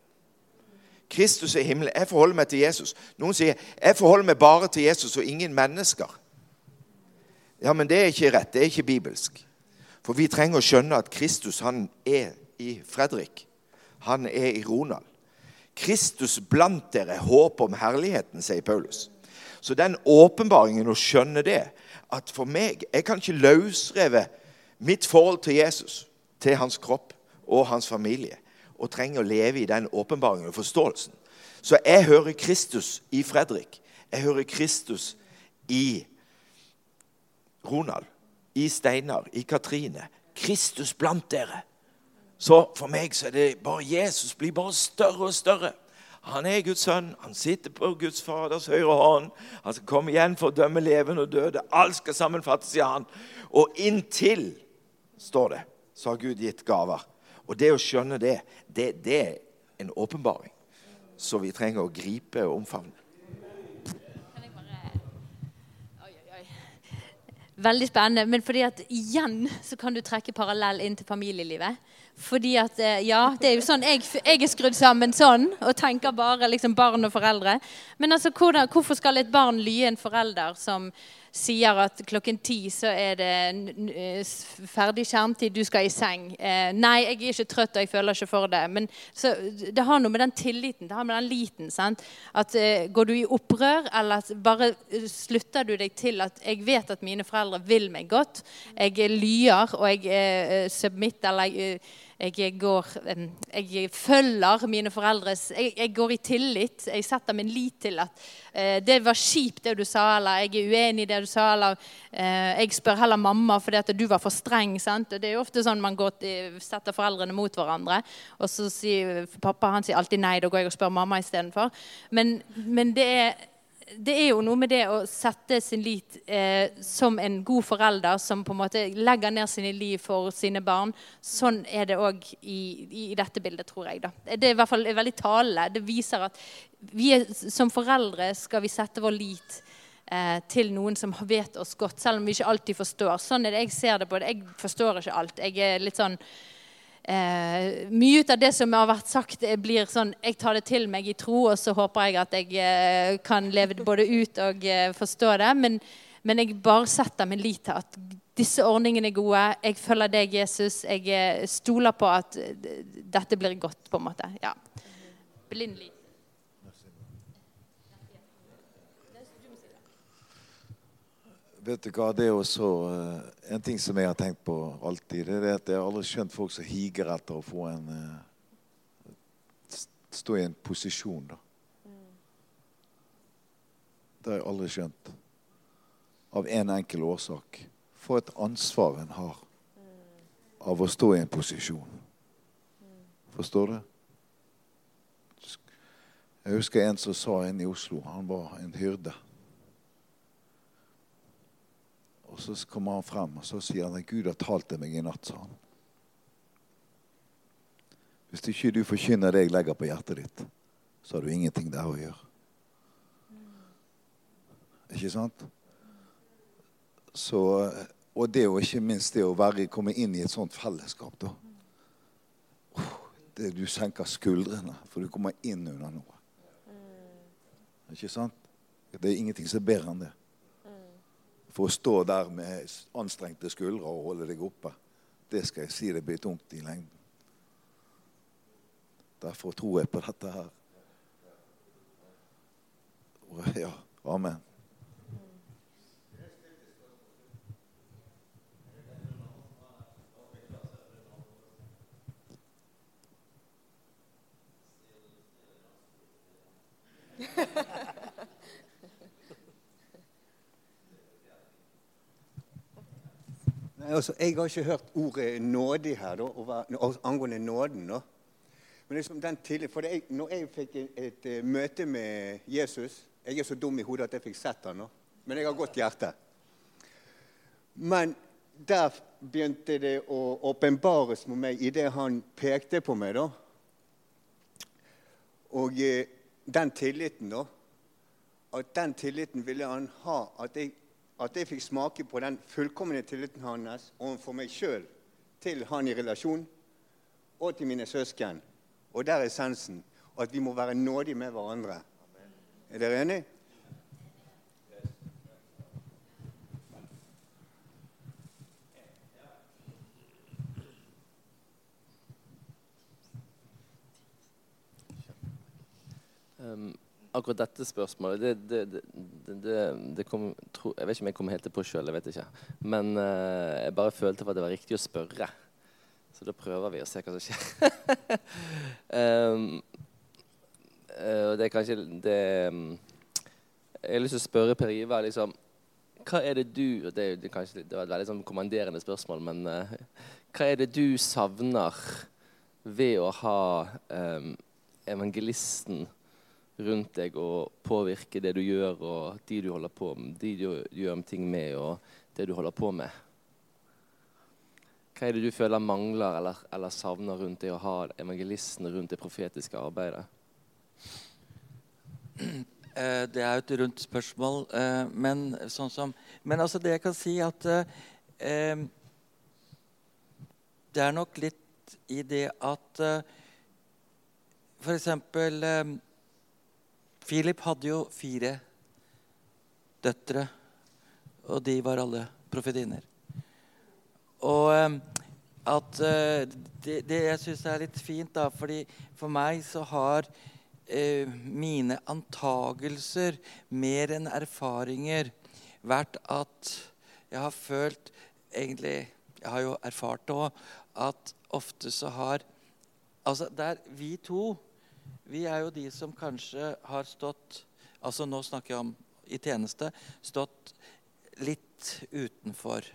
Kristus er himmelen. Jeg forholder meg til Jesus. Noen sier jeg forholder meg bare til Jesus og ingen mennesker. Ja, Men det er ikke rett. Det er ikke bibelsk. For vi trenger å skjønne at Kristus han er i Fredrik. Han er i Ronald. Kristus blant dere, håp om herligheten, sier Paulus. Så den åpenbaringen å skjønne det, at for meg Jeg kan ikke løsreve mitt forhold til Jesus, til hans kropp og hans familie. og trenger å leve i den åpenbaringen og forståelsen. Så jeg hører Kristus i Fredrik. Jeg hører Kristus i Ronald, i Steinar, i Katrine. Kristus blant dere. Så for meg så er det bare Jesus blir bare større og større. Han er Guds sønn. Han sitter på Guds Faders høyre hånd. Han skal komme igjen for å dømme levende og døde. Alt skal sammenfattes i han. Og inntil, står det, så har Gud gitt gaver. Og det å skjønne det, det, det er en åpenbaring. Så vi trenger å gripe og omfavne. Veldig spennende. Men fordi at igjen så kan du trekke parallell inn til familielivet. Fordi at, eh, ja, det er jo sånn, Jeg, jeg er skrudd sammen sånn og tenker bare liksom barn og foreldre. Men altså, hvordan, hvorfor skal et barn lye en forelder som sier at klokken ti så er det eh, ferdig skjermtid, du skal i seng. Eh, nei, jeg er ikke trøtt og jeg føler ikke for det. Men så, det har noe med den tilliten, det har med den liten. sant? At eh, Går du i opprør, eller bare eh, slutter du deg til at jeg vet at mine foreldre vil meg godt. Jeg lyer, og jeg eh, submitter, eller jeg jeg, går, jeg følger mine foreldres jeg, jeg, går i tillit. Jeg setter min lit til at eh, det var kjipt, det du sa, eller jeg er uenig i det du sa, eller eh, jeg spør heller mamma fordi at du var for streng. sant? Og det er jo ofte sånn man til, setter foreldrene mot hverandre. Og så sier pappa han sier alltid nei, da går jeg og spør mamma istedenfor. Men, men det er det er jo noe med det å sette sin lit eh, som en god forelder som på en måte legger ned sine liv for sine barn. Sånn er det òg i, i, dette bildet, tror jeg. da. Det er i hvert fall veldig talende. Det viser at vi er, som foreldre skal vi sette vår lit eh, til noen som vet oss godt, selv om vi ikke alltid forstår. Sånn er det jeg ser det på det. Jeg forstår ikke alt. Jeg er litt sånn Eh, mye av det som har vært sagt, blir sånn Jeg tar det til meg i tro, og så håper jeg at jeg eh, kan leve det både ut og eh, forstå det. Men, men, jeg bare setter min lit til at disse ordningene er gode. Jeg følger deg, Jesus. Jeg eh, stoler på at eh, dette blir godt, på en måte. Ja. Blind lit. Vet du hva, det er også uh, En ting som jeg har tenkt på alltid, det er at jeg har aldri skjønt folk som higer etter å få en uh, Stå i en posisjon, da. Det har jeg aldri skjønt. Av en enkel årsak. For et ansvar en har av å stå i en posisjon. Forstår du? Jeg husker en som sa inne i Oslo. Han var en hyrde. Og så kommer han frem og så sier han at Gud har talt til meg i natt. sa han. Hvis ikke du forkynner det jeg legger på hjertet ditt, så har du ingenting der å gjøre. Ikke sant? Så, og det og ikke minst det å være, komme inn i et sånt fellesskap. da. Det, du senker skuldrene, for du kommer inn under noe. Ikke sant? Det er ingenting som er bedre enn det for å stå der med anstrengte skuldre og holde deg oppe. Det skal jeg si det blir tungt i lengden. Derfor tror jeg på dette her. Ja, amen. altså, jeg har ikke hørt ordet nådig her da, angående nåden. da. Men liksom den tidlig, for jeg, når jeg fikk et, et, et, møte med Jesus Jeg er så dum i hodet at jeg fikk sett han men jeg har godt hjerte. Men der begynte det å åpenbares med meg idet han pekte på meg. da. Og eh, den tilliten, da. At den tilliten ville han ha. At jeg at jeg fikk smake på den fullkomne tilliten hans overfor meg sjøl, til han i relasjon, og til mine søsken. Og der er essensen. At vi må være nådige med hverandre. Er dere enige? Um, akkurat dette spørsmålet det, det, det, kom, tro, Jeg vet ikke om jeg kom helt til på sjøl. Men uh, jeg bare følte for at det var riktig å spørre. Så da prøver vi å se hva som skjer. um, uh, det er kanskje det um, Jeg har lyst til å spørre Per Ivar liksom, Hva er det du Det, er, kanskje, det var et veldig sånn kommanderende spørsmål, men uh, hva er det du savner ved å ha um, evangelisten rundt deg og påvirke det du gjør, og de du holder på med, de du gjør ting med, og det du holder på med? Hva er det du føler mangler eller, eller savner rundt det å ha evangelistene rundt det profetiske arbeidet? Eh, det er jo et rundt spørsmål, eh, men sånn som Men altså, det jeg kan si, at eh, Det er nok litt i det at F.eks. Philip hadde jo fire døtre, og de var alle profetinner. Og eh, at eh, det, det jeg syns er litt fint, da, fordi for meg så har eh, mine antagelser mer enn erfaringer vært at jeg har følt egentlig Jeg har jo erfart det òg, at ofte så har Altså, der vi to Vi er jo de som kanskje har stått Altså nå snakker jeg om i tjeneste. Stått litt utenfor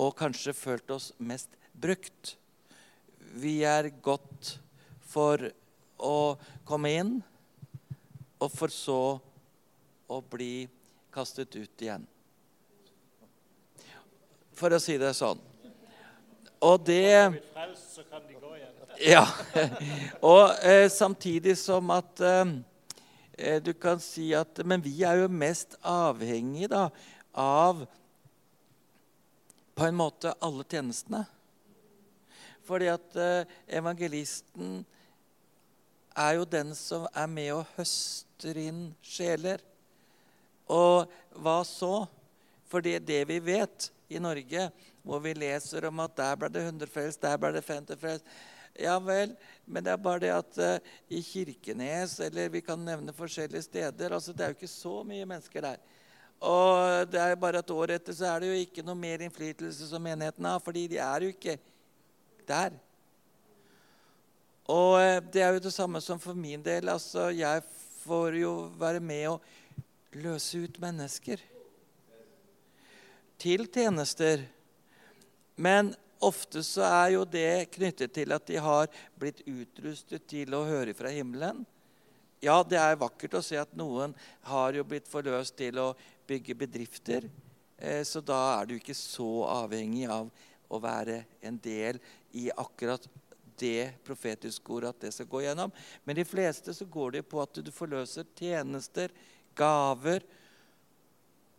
og kanskje følt oss mest brukt. Vi er godt for å komme inn, og for så å bli kastet ut igjen. For å si det sånn. Og det Ja. Og eh, samtidig som at eh, eh, du kan si at Men vi er jo mest avhengig da, av på en måte alle tjenestene. Fordi at eh, evangelisten er jo den som er med og høster inn sjeler. Og hva så? For det det vi vet i Norge, hvor vi leser om at der ble det hundrefrelst, der ble det 50 frelst. Ja vel, men det er bare det at uh, i Kirkenes, eller vi kan nevne forskjellige steder altså Det er jo ikke så mye mennesker der. Og det er jo bare et år etter så er det jo ikke noe mer innflytelse som menigheten har, fordi de er jo ikke der. Og uh, det er jo det samme som for min del. altså Jeg får jo være med og løse ut mennesker til tjenester. Men ofte så er jo det knyttet til at de har blitt utrustet til å høre fra himmelen. Ja, det er vakkert å se at noen har jo blitt forløst til å bygge bedrifter. Eh, så da er du ikke så avhengig av å være en del i akkurat det profetiske ordet, at det skal gå gjennom. Men de fleste så går det på at du forløser tjenester, gaver.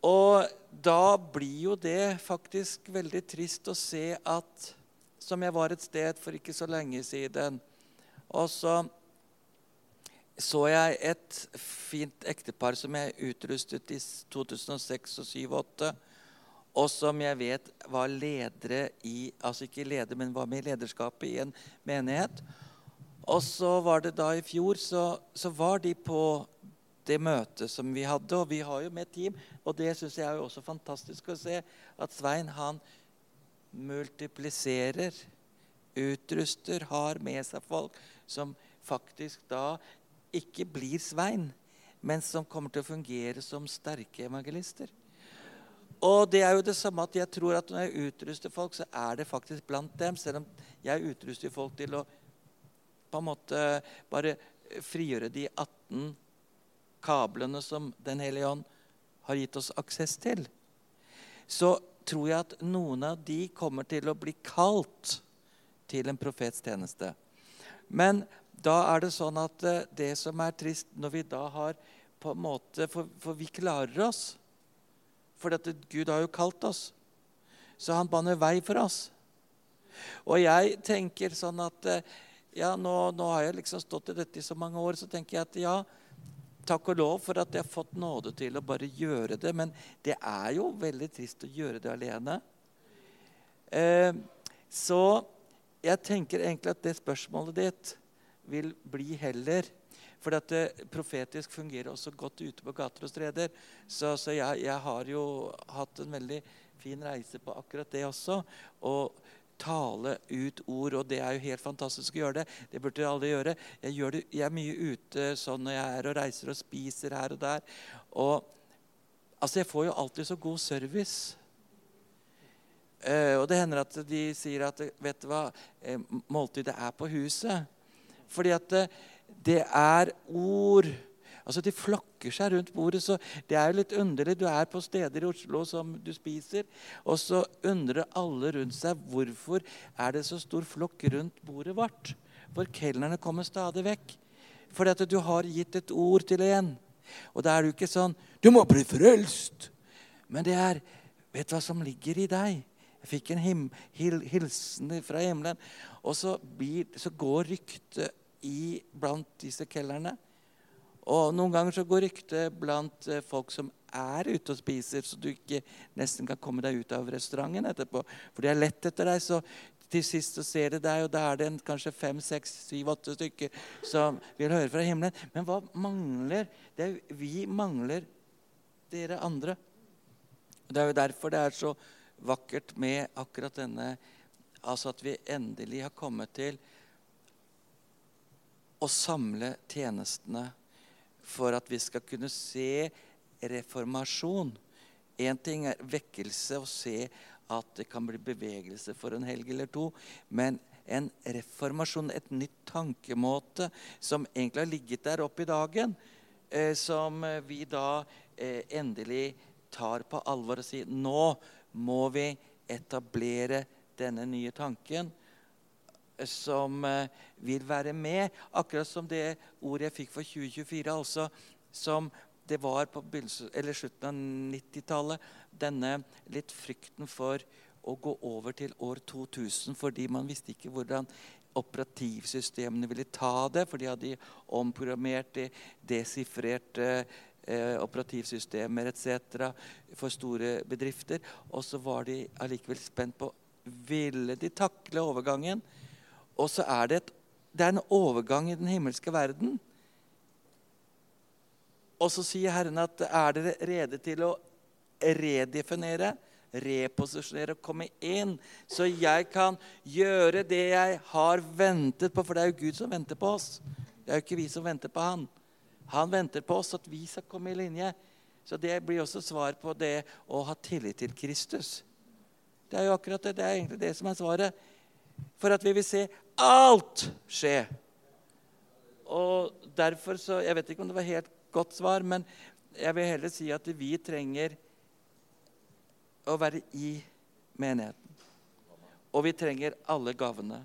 Og da blir jo det faktisk veldig trist å se at Som jeg var et sted for ikke så lenge siden. Og så så jeg et fint ektepar som jeg utrustet i 2006 og 2008, og som jeg vet var ledere i Altså ikke ledere, men var med i lederskapet i en menighet. Og så var det da i fjor, så, så var de på det møtet som vi hadde. Og vi har jo med team, og det syns jeg er jo også fantastisk å se. At Svein han multipliserer, utruster, har med seg folk som faktisk da ikke blir Svein, men som kommer til å fungere som sterke evangelister. Og det er jo det samme at jeg tror at når jeg utruster folk, så er det faktisk blant dem. Selv om jeg utruster folk til å på en måte bare frigjøre de 18 kablene som Den hellige ånd har gitt oss aksess til, så tror jeg at noen av de kommer til å bli kalt til en profets tjeneste. Men da er det sånn at eh, det som er trist når vi da har på en måte For, for vi klarer oss. For dette, Gud har jo kalt oss. Så han baner vei for oss. Og jeg tenker sånn at eh, ja, nå, nå, har jeg liksom stått i dette i så mange år, så tenker jeg at ja, takk og lov for at jeg har fått nåde til å bare gjøre det. Men det er jo veldig trist å gjøre det alene. Eh, så jeg tenker egentlig at det spørsmålet ditt vil bli heller. For at det profetisk fungerer også godt ute på gater og streder. Så, så jeg, jeg, har jo hatt en veldig fin reise på akkurat det også. Og tale ut ord, og det er jo helt fantastisk å gjøre det. Det burde alle gjøre. Jeg, gjør det, jeg er mye ute sånn når jeg er og reiser og spiser her og der. Og altså, jeg får jo alltid så god service. Uh, og det hender at de sier at vet du hva, eh, måltidet er på huset. Fordi at det, det er ord Altså, De flokker seg rundt bordet. så Det er jo litt underlig. Du er på steder i Oslo som du spiser, og så undrer alle rundt seg hvorfor er det så stor flokk rundt bordet vårt. For kelnerne kommer stadig vekk. Fordi at du har gitt et ord til en. Og da er jo ikke sånn 'Du må bli frelst'. Men det er 'Vet du hva som ligger i deg?' Jeg fikk en him, hil, hilsen fra himmelen. Og så, blir, så går ryktet i blant disse kelnerne og Noen ganger så går ryktet blant eh, folk som er ute og spiser, så du ikke nesten kan komme deg ut av restauranten etterpå. For de er lett etter deg. så til sist så ser de deg, og da er det en, kanskje fem, seks, syv, åtte stykker som vil høre fra himmelen. Men hva mangler? Det er, vi mangler dere andre. Det er jo derfor det er så vakkert med akkurat denne Altså at vi endelig har kommet til å samle tjenestene for at vi skal kunne se reformasjon. Én ting er vekkelse og se at det kan bli bevegelse for en helg eller to. Men en reformasjon, et nytt tankemåte, som egentlig har ligget der oppe i dagen, eh, som vi da eh, endelig tar på alvor og sier nå må vi etablere denne nye tanken som eh, vil være med. Akkurat som det ordet jeg fikk for 2024, altså som det var på slutten av 90-tallet. Denne litt frykten for å gå over til år 2000 fordi man visste ikke hvordan operativsystemene ville ta det. For de hadde omprogrammert de desifrerte eh, operativsystemer etc. for store bedrifter. Og så var de allikevel spent på ville de takle overgangen. Og så er det, et, det er en overgang i den himmelske verden. Og så sier Herren at er dere rede til å redefinere, reposisjonere og komme inn, så jeg kan gjøre det jeg har ventet på? For det er jo Gud som venter på oss. Det er jo ikke vi som venter på Han. Han venter på oss, at vi skal komme i linje. Så det blir også svar på det å ha tillit til Kristus. Det er jo akkurat det. Det er egentlig det som er svaret. For at vi vil se alt skje. Og derfor så Jeg vet ikke om det var helt godt svar, men jeg vil heller si at vi trenger å være i menigheten. Og vi trenger alle gavene.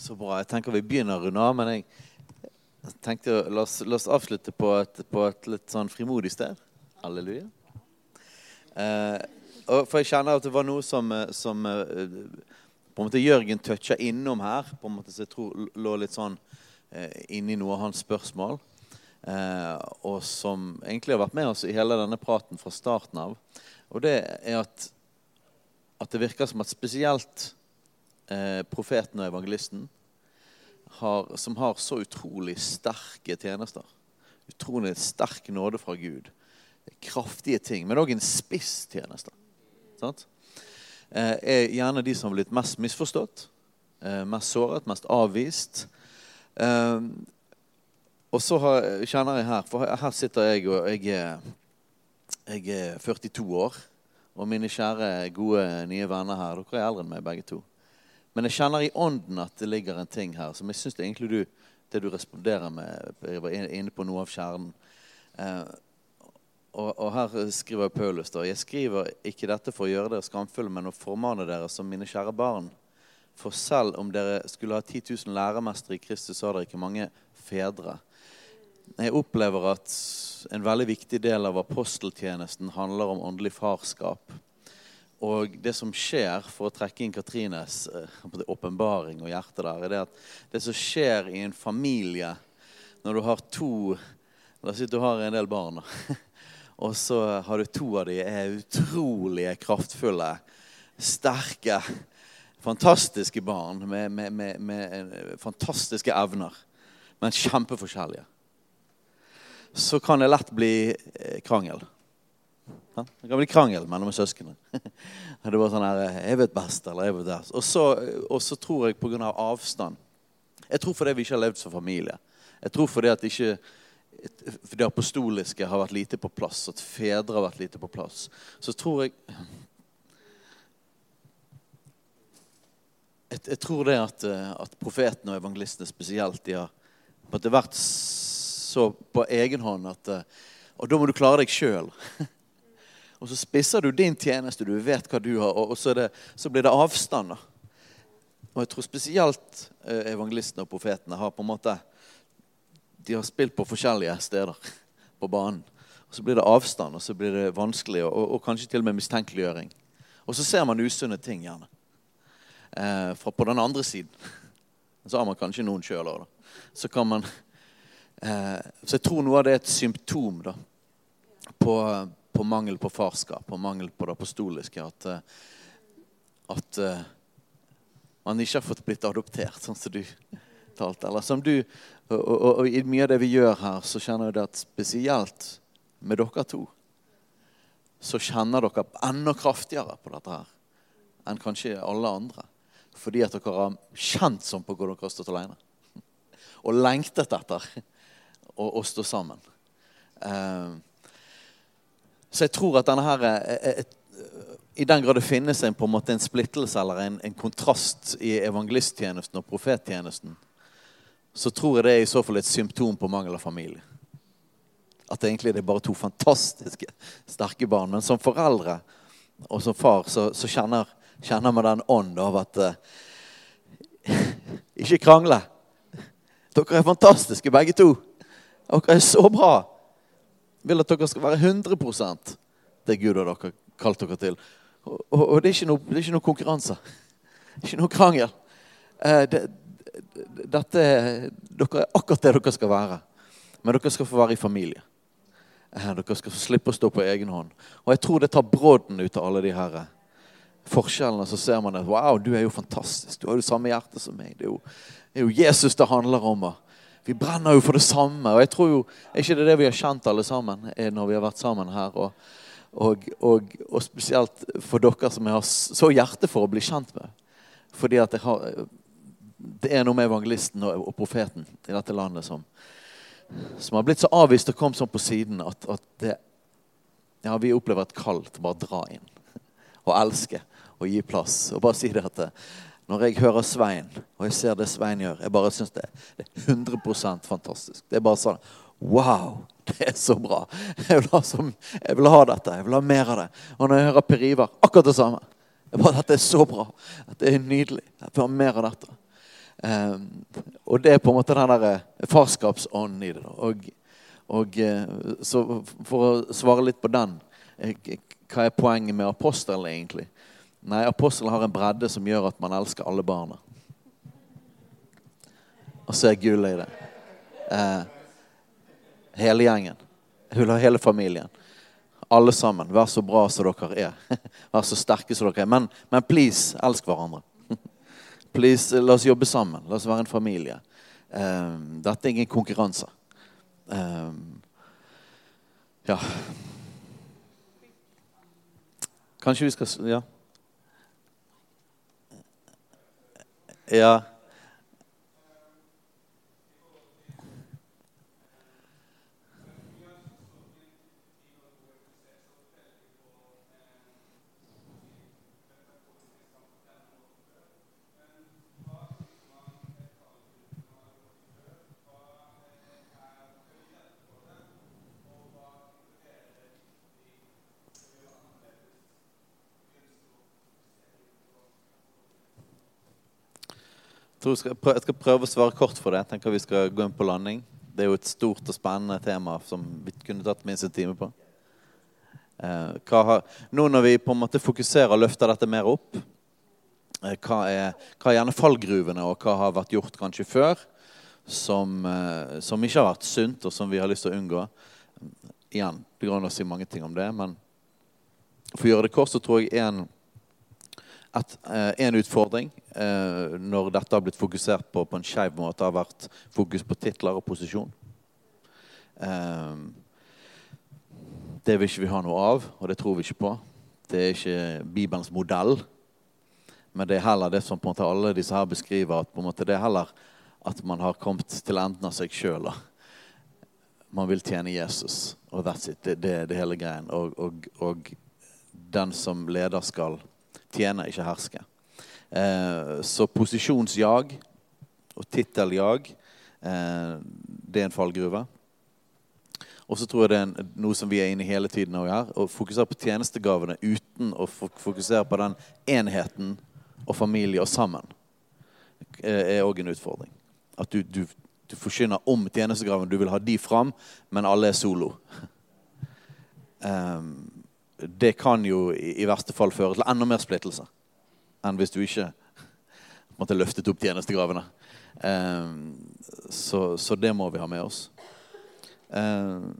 Så bra. Jeg tenker vi begynner å runde av, men jeg tenkte la oss, la oss avslutte på et, på et, litt sånn frimodig sted. Halleluja. Eh, for jeg kjenner at det var noe som, eh, som eh, på en måte Jørgen toucha innom her, på en måte som jeg tror lå litt sånn eh, inni noe av hans spørsmål. Eh, og som egentlig har vært med oss i hele denne praten fra starten av. Og det er at, at det virker som at spesielt eh, profeten og evangelisten, har, som har så utrolig sterke tjenester, utrolig sterk nåde fra Gud, kraftige ting, men òg en spiss tjeneste sant? Eh, er gjerne de som har blitt mest misforstått, eh, mest såret, mest avvist. Eh, og så kjenner jeg her For her sitter jeg, og jeg er, jeg er 42 år. Og mine kjære, gode nye venner her, dere er eldre enn meg begge to. Men jeg kjenner i ånden at det ligger en ting her som jeg syns egentlig du, det du responderer med, jeg var inne på noe av kjernen. Og, og, her skriver Paulus da, jeg skriver ikke dette for å gjøre dere skamfulle, men å formane dere som mine kjære barn. For selv om dere skulle ha 10 000 læremestere i Kristus, så har dere ikke mange fedre. Jeg opplever at en veldig viktig del av aposteltjenesten handler om åndelig farskap. Og det som skjer, for å trekke inn Katrines eh, åpenbaring og hjerte der, er det at det som skjer i en familie når du har to La oss si at du har en del barn. Og så har du to av de er utrolig kraftfulle, sterke, fantastiske barn med, med, med, med fantastiske evner, men kjempeforskjellige. Så kan det lett bli eh, krangel. Det kan bli krangel mellom søsknene. det var sånn her, 'Jeg vet best', eller 'jeg vet best'. Og så, og så tror jeg pga. avstand Jeg tror fordi vi ikke har levd som familie. Jeg tror fordi at ikke for det apostoliske har vært lite på plass, at fedre har vært lite på plass, så tror jeg Jeg, jeg tror det at, at profetene og evangelistene spesielt de har på en vært så på egen hånd at Og da må du klare deg sjøl. Og så spisser du din tjeneste, du vet hva du har, og så, det, så blir det avstander. Og jeg tror spesielt eh, evangelistene og profetene har på en måte De har spilt på forskjellige steder på banen. Og Så blir det avstand, og så blir det vanskelig, og, og kanskje til og med mistenkeliggjøring. Og så ser man usunne ting, gjerne. Eh, fra på den andre siden. Så har man kanskje noen sjøl òg, da. Så kan man eh, Så jeg tror noe av det er et symptom da, på på mangel på farskap, på mangel på det apostoliske. At, eh, at uh, man ikke har fått blitt adoptert, sånn som du talte. Eller som du, og, og, og, i mye av det vi gjør her, så kjenner jeg at spesielt med dere to så kjenner dere enda kraftigere på dette her enn kanskje alle andre. Fordi at dere har kjent sånn på hvor dere har stått alene. Og lengtet etter å, stå sammen. Uh, så jeg tror at denne her er, eh, I den grad det finnes en, en, en splittelse eller en, en kontrast i evangelisttjenesten og profettjenesten, så tror jeg det er i så fall et symptom på mangel av familie. At egentlig det er bare to fantastiske, sterke barn. Men som foreldre og som far så, så kjenner, kjenner man den ånd av at uh, Ikke krangle. Dere er fantastiske, begge to. Dere er så bra Jeg vil at dere skal være 100 det Gud har dere kalt dere til. Og, og, og det, er noe, det, er ikke noe, konkurranse. Ikke noe krangel. Uh, det, dette, dere er akkurat det dere skal være. Men dere skal få være i familie. Eh, dere skal slippe å stå på egen hånd. Og jeg tror det tar brodden ut av alle de her eh, forskjellene. Så ser man at wow, du er jo fantastisk. Du har jo det samme hjerte som meg. Det er jo, det er jo Jesus det handler om. Vi brenner jo for det samme. Og jeg tror jo, Er ikke det det vi har kjent alle sammen når vi har vært sammen her? Og, og, og, og spesielt for dere som jeg har så hjerte for å bli kjent med. Fordi at jeg har, det er noe med evangelisten og, og profeten i dette landet som, som har blitt så avvist og kommet sånn på siden at, at det, ja, vi opplever et kall til bare å dra inn og elske og gi plass. Og bare si det at det, når jeg hører Svein, og jeg ser det Svein gjør Jeg bare syns det, det, er 100% fantastisk. Det er bare sånn Wow! Det er så bra. Jeg vil, ha så, jeg vil ha dette. Jeg vil ha mer av det. Og når jeg hører Per Ivar, akkurat det samme. Jeg bare, dette er så bra. Dette er nydelig. Jeg vil ha mer av dette. Um, og det er på en måte den der eh, farskapsånden i det. Og, og, eh, så for å svare litt på den eh, Hva er poenget med apostelen, egentlig? Nei, apostelen har en bredde som gjør at man elsker alle barna. Og så er gullet i det. Eh, hele gjengen. Hele familien. Alle sammen. Vær så bra som dere er. Vær så sterke som dere er. Men, men please, elsk hverandre. Please, La oss jobbe sammen. La oss være en familie. Um, dette er ingen konkurranse. Um, ja Kanskje vi skal Ja. Ja. Jeg skal, prøve, jeg skal prøve å svare kort for det. Jeg tenker vi skal gå inn på landing. Det er jo et stort og spennende tema som vi kunne tatt minst en time på. Eh, har, nå når vi på en måte fokuserer og løfter dette mer opp, eh, hva, er, hva, er, gjerne fallgruvene, og hva har vært gjort kanskje før som, eh, som, ikke har vært sunt, og som vi har lyst til å unngå? Igjen, det går an å si mange ting om det, men for å gjøre det kort så tror jeg en at eh, en utfordring eh, når dette har blitt fokusert på på en skeiv måte, har vært fokus på titler og posisjon. Eh, Det vil ikke vi ha noe av, og det tror vi ikke på. Det er ikke Bibelens modell. Men det er heller det som på en måte alle disse her beskriver, at på en måte det er heller at man har kommet til enden av seg sjøl. Man vil tjene Jesus, og that's it. Det, det er det hele greien. Og, og, og, den som leder skal tjene, ikke herske. Eh, så posisjonsjag og titteljag, eh, det er en fallgruve. Og så tror jeg det er noe som vi er inne i hele tiden her. Å fokusere på tjenestegavene uten å fokusere på den enheten og familie og sammen er òg en utfordring. At du, du, du forkynner om tjenestegraven. Du vil ha de fram, men alle er solo. Um, det kan jo i, verste fall føre til enda mer splittelse enn hvis du ikke måtte løftet opp tjenestegravene. Um, så, så, det må vi ha med oss. Uh,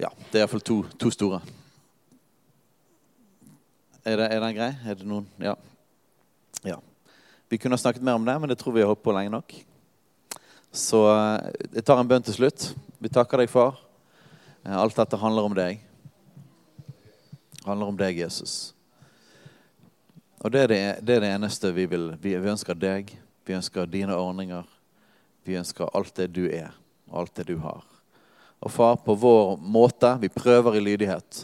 ja, det er iallfall to, to store. Er, det, er den grei? Er det noen Ja. ja. Vi kunne ha snakket mer om det, men det tror vi har holdt på lenge nok. Så uh, jeg tar en bønn til slutt. Vi takker deg, far. Uh, alt dette handler om deg. Det handler om deg, Jesus. Og det er det, det, er det eneste vi vil. Vi, ønsker deg. Vi ønsker dine ordninger. Vi ønsker alt det du er, og alt det du har. Og far, på vår måte, vi prøver i lydighet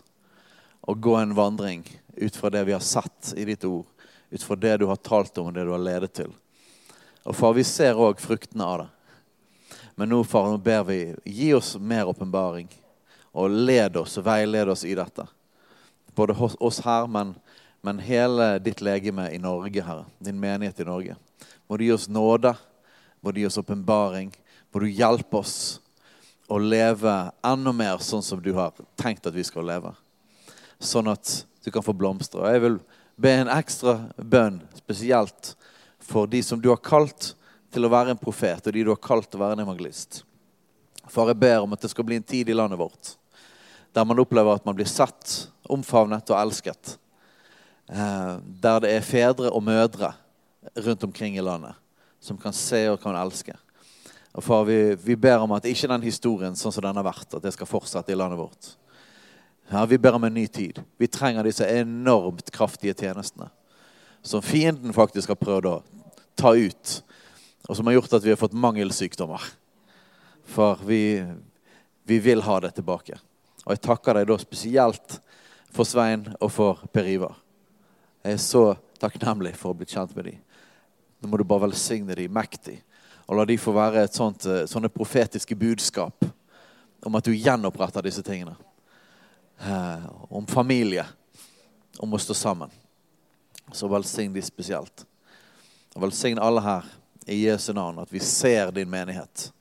å gå en vandring ut fra det vi har sett i ditt ord, ut fra det du har talt om og det du har ledet til. Og far, vi ser òg fruktene av det. Men nå, far, nå ber vi gi oss mer åpenbaring. Og led oss veiled oss i dette. Både hos oss her, men, men hele ditt legeme i Norge, Herre. Din menighet i Norge. Må du gi oss nåde. Må du gi oss åpenbaring. Må du hjelpe oss å leve enda mer sånn som du har tenkt at vi skal leve. Sånn at du kan få blomstre. Og jeg vil be en ekstra bønn spesielt for de som du har kalt til å være en profet, og de du har kalt til å være en evangelist. Far, jeg ber om at det skal bli en tid i landet vårt der man opplever at man blir sett, omfavnet og elsket. Eh, der det er fedre og mødre rundt omkring i landet som kan se og kan elske. Og far, vi, vi, ber om at ikke den historien sånn som den har vært, at det skal fortsette i landet vårt. Ja, Vi ber om en ny tid. Vi trenger disse enormt kraftige tjenestene. Som fienden faktisk har prøvd å ta ut. Og som har gjort at vi har fått mangelsykdommer. For vi, vi vil ha det tilbake. Og jeg takker deg da spesielt for Svein og for Per Ivar. Jeg er så takknemlig for å bli kjent med dem. Nå må du bare velsigne dem mektig. Og la de få være et sånt, eh, sånne profetiske budskap om at du gjenoppretter disse tingene. Eh, om familie. Om å stå sammen. Så velsign de spesielt. Og velsign alle her i Jesu navn, at vi ser din menighet.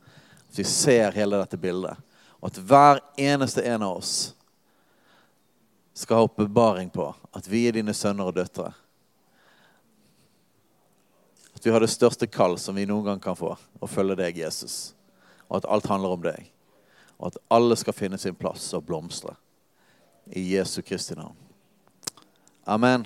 At vi ser hele dette bildet. Og at hver eneste en av oss skal ha oppbevaring på at vi er dine sønner og døtre. At vi har det største kall som vi noen gang kan få, å følge deg, Jesus. Og at alt handler om deg. Og at alle skal finne sin plass og blomstre. I Jesu Kristi navn. Amen.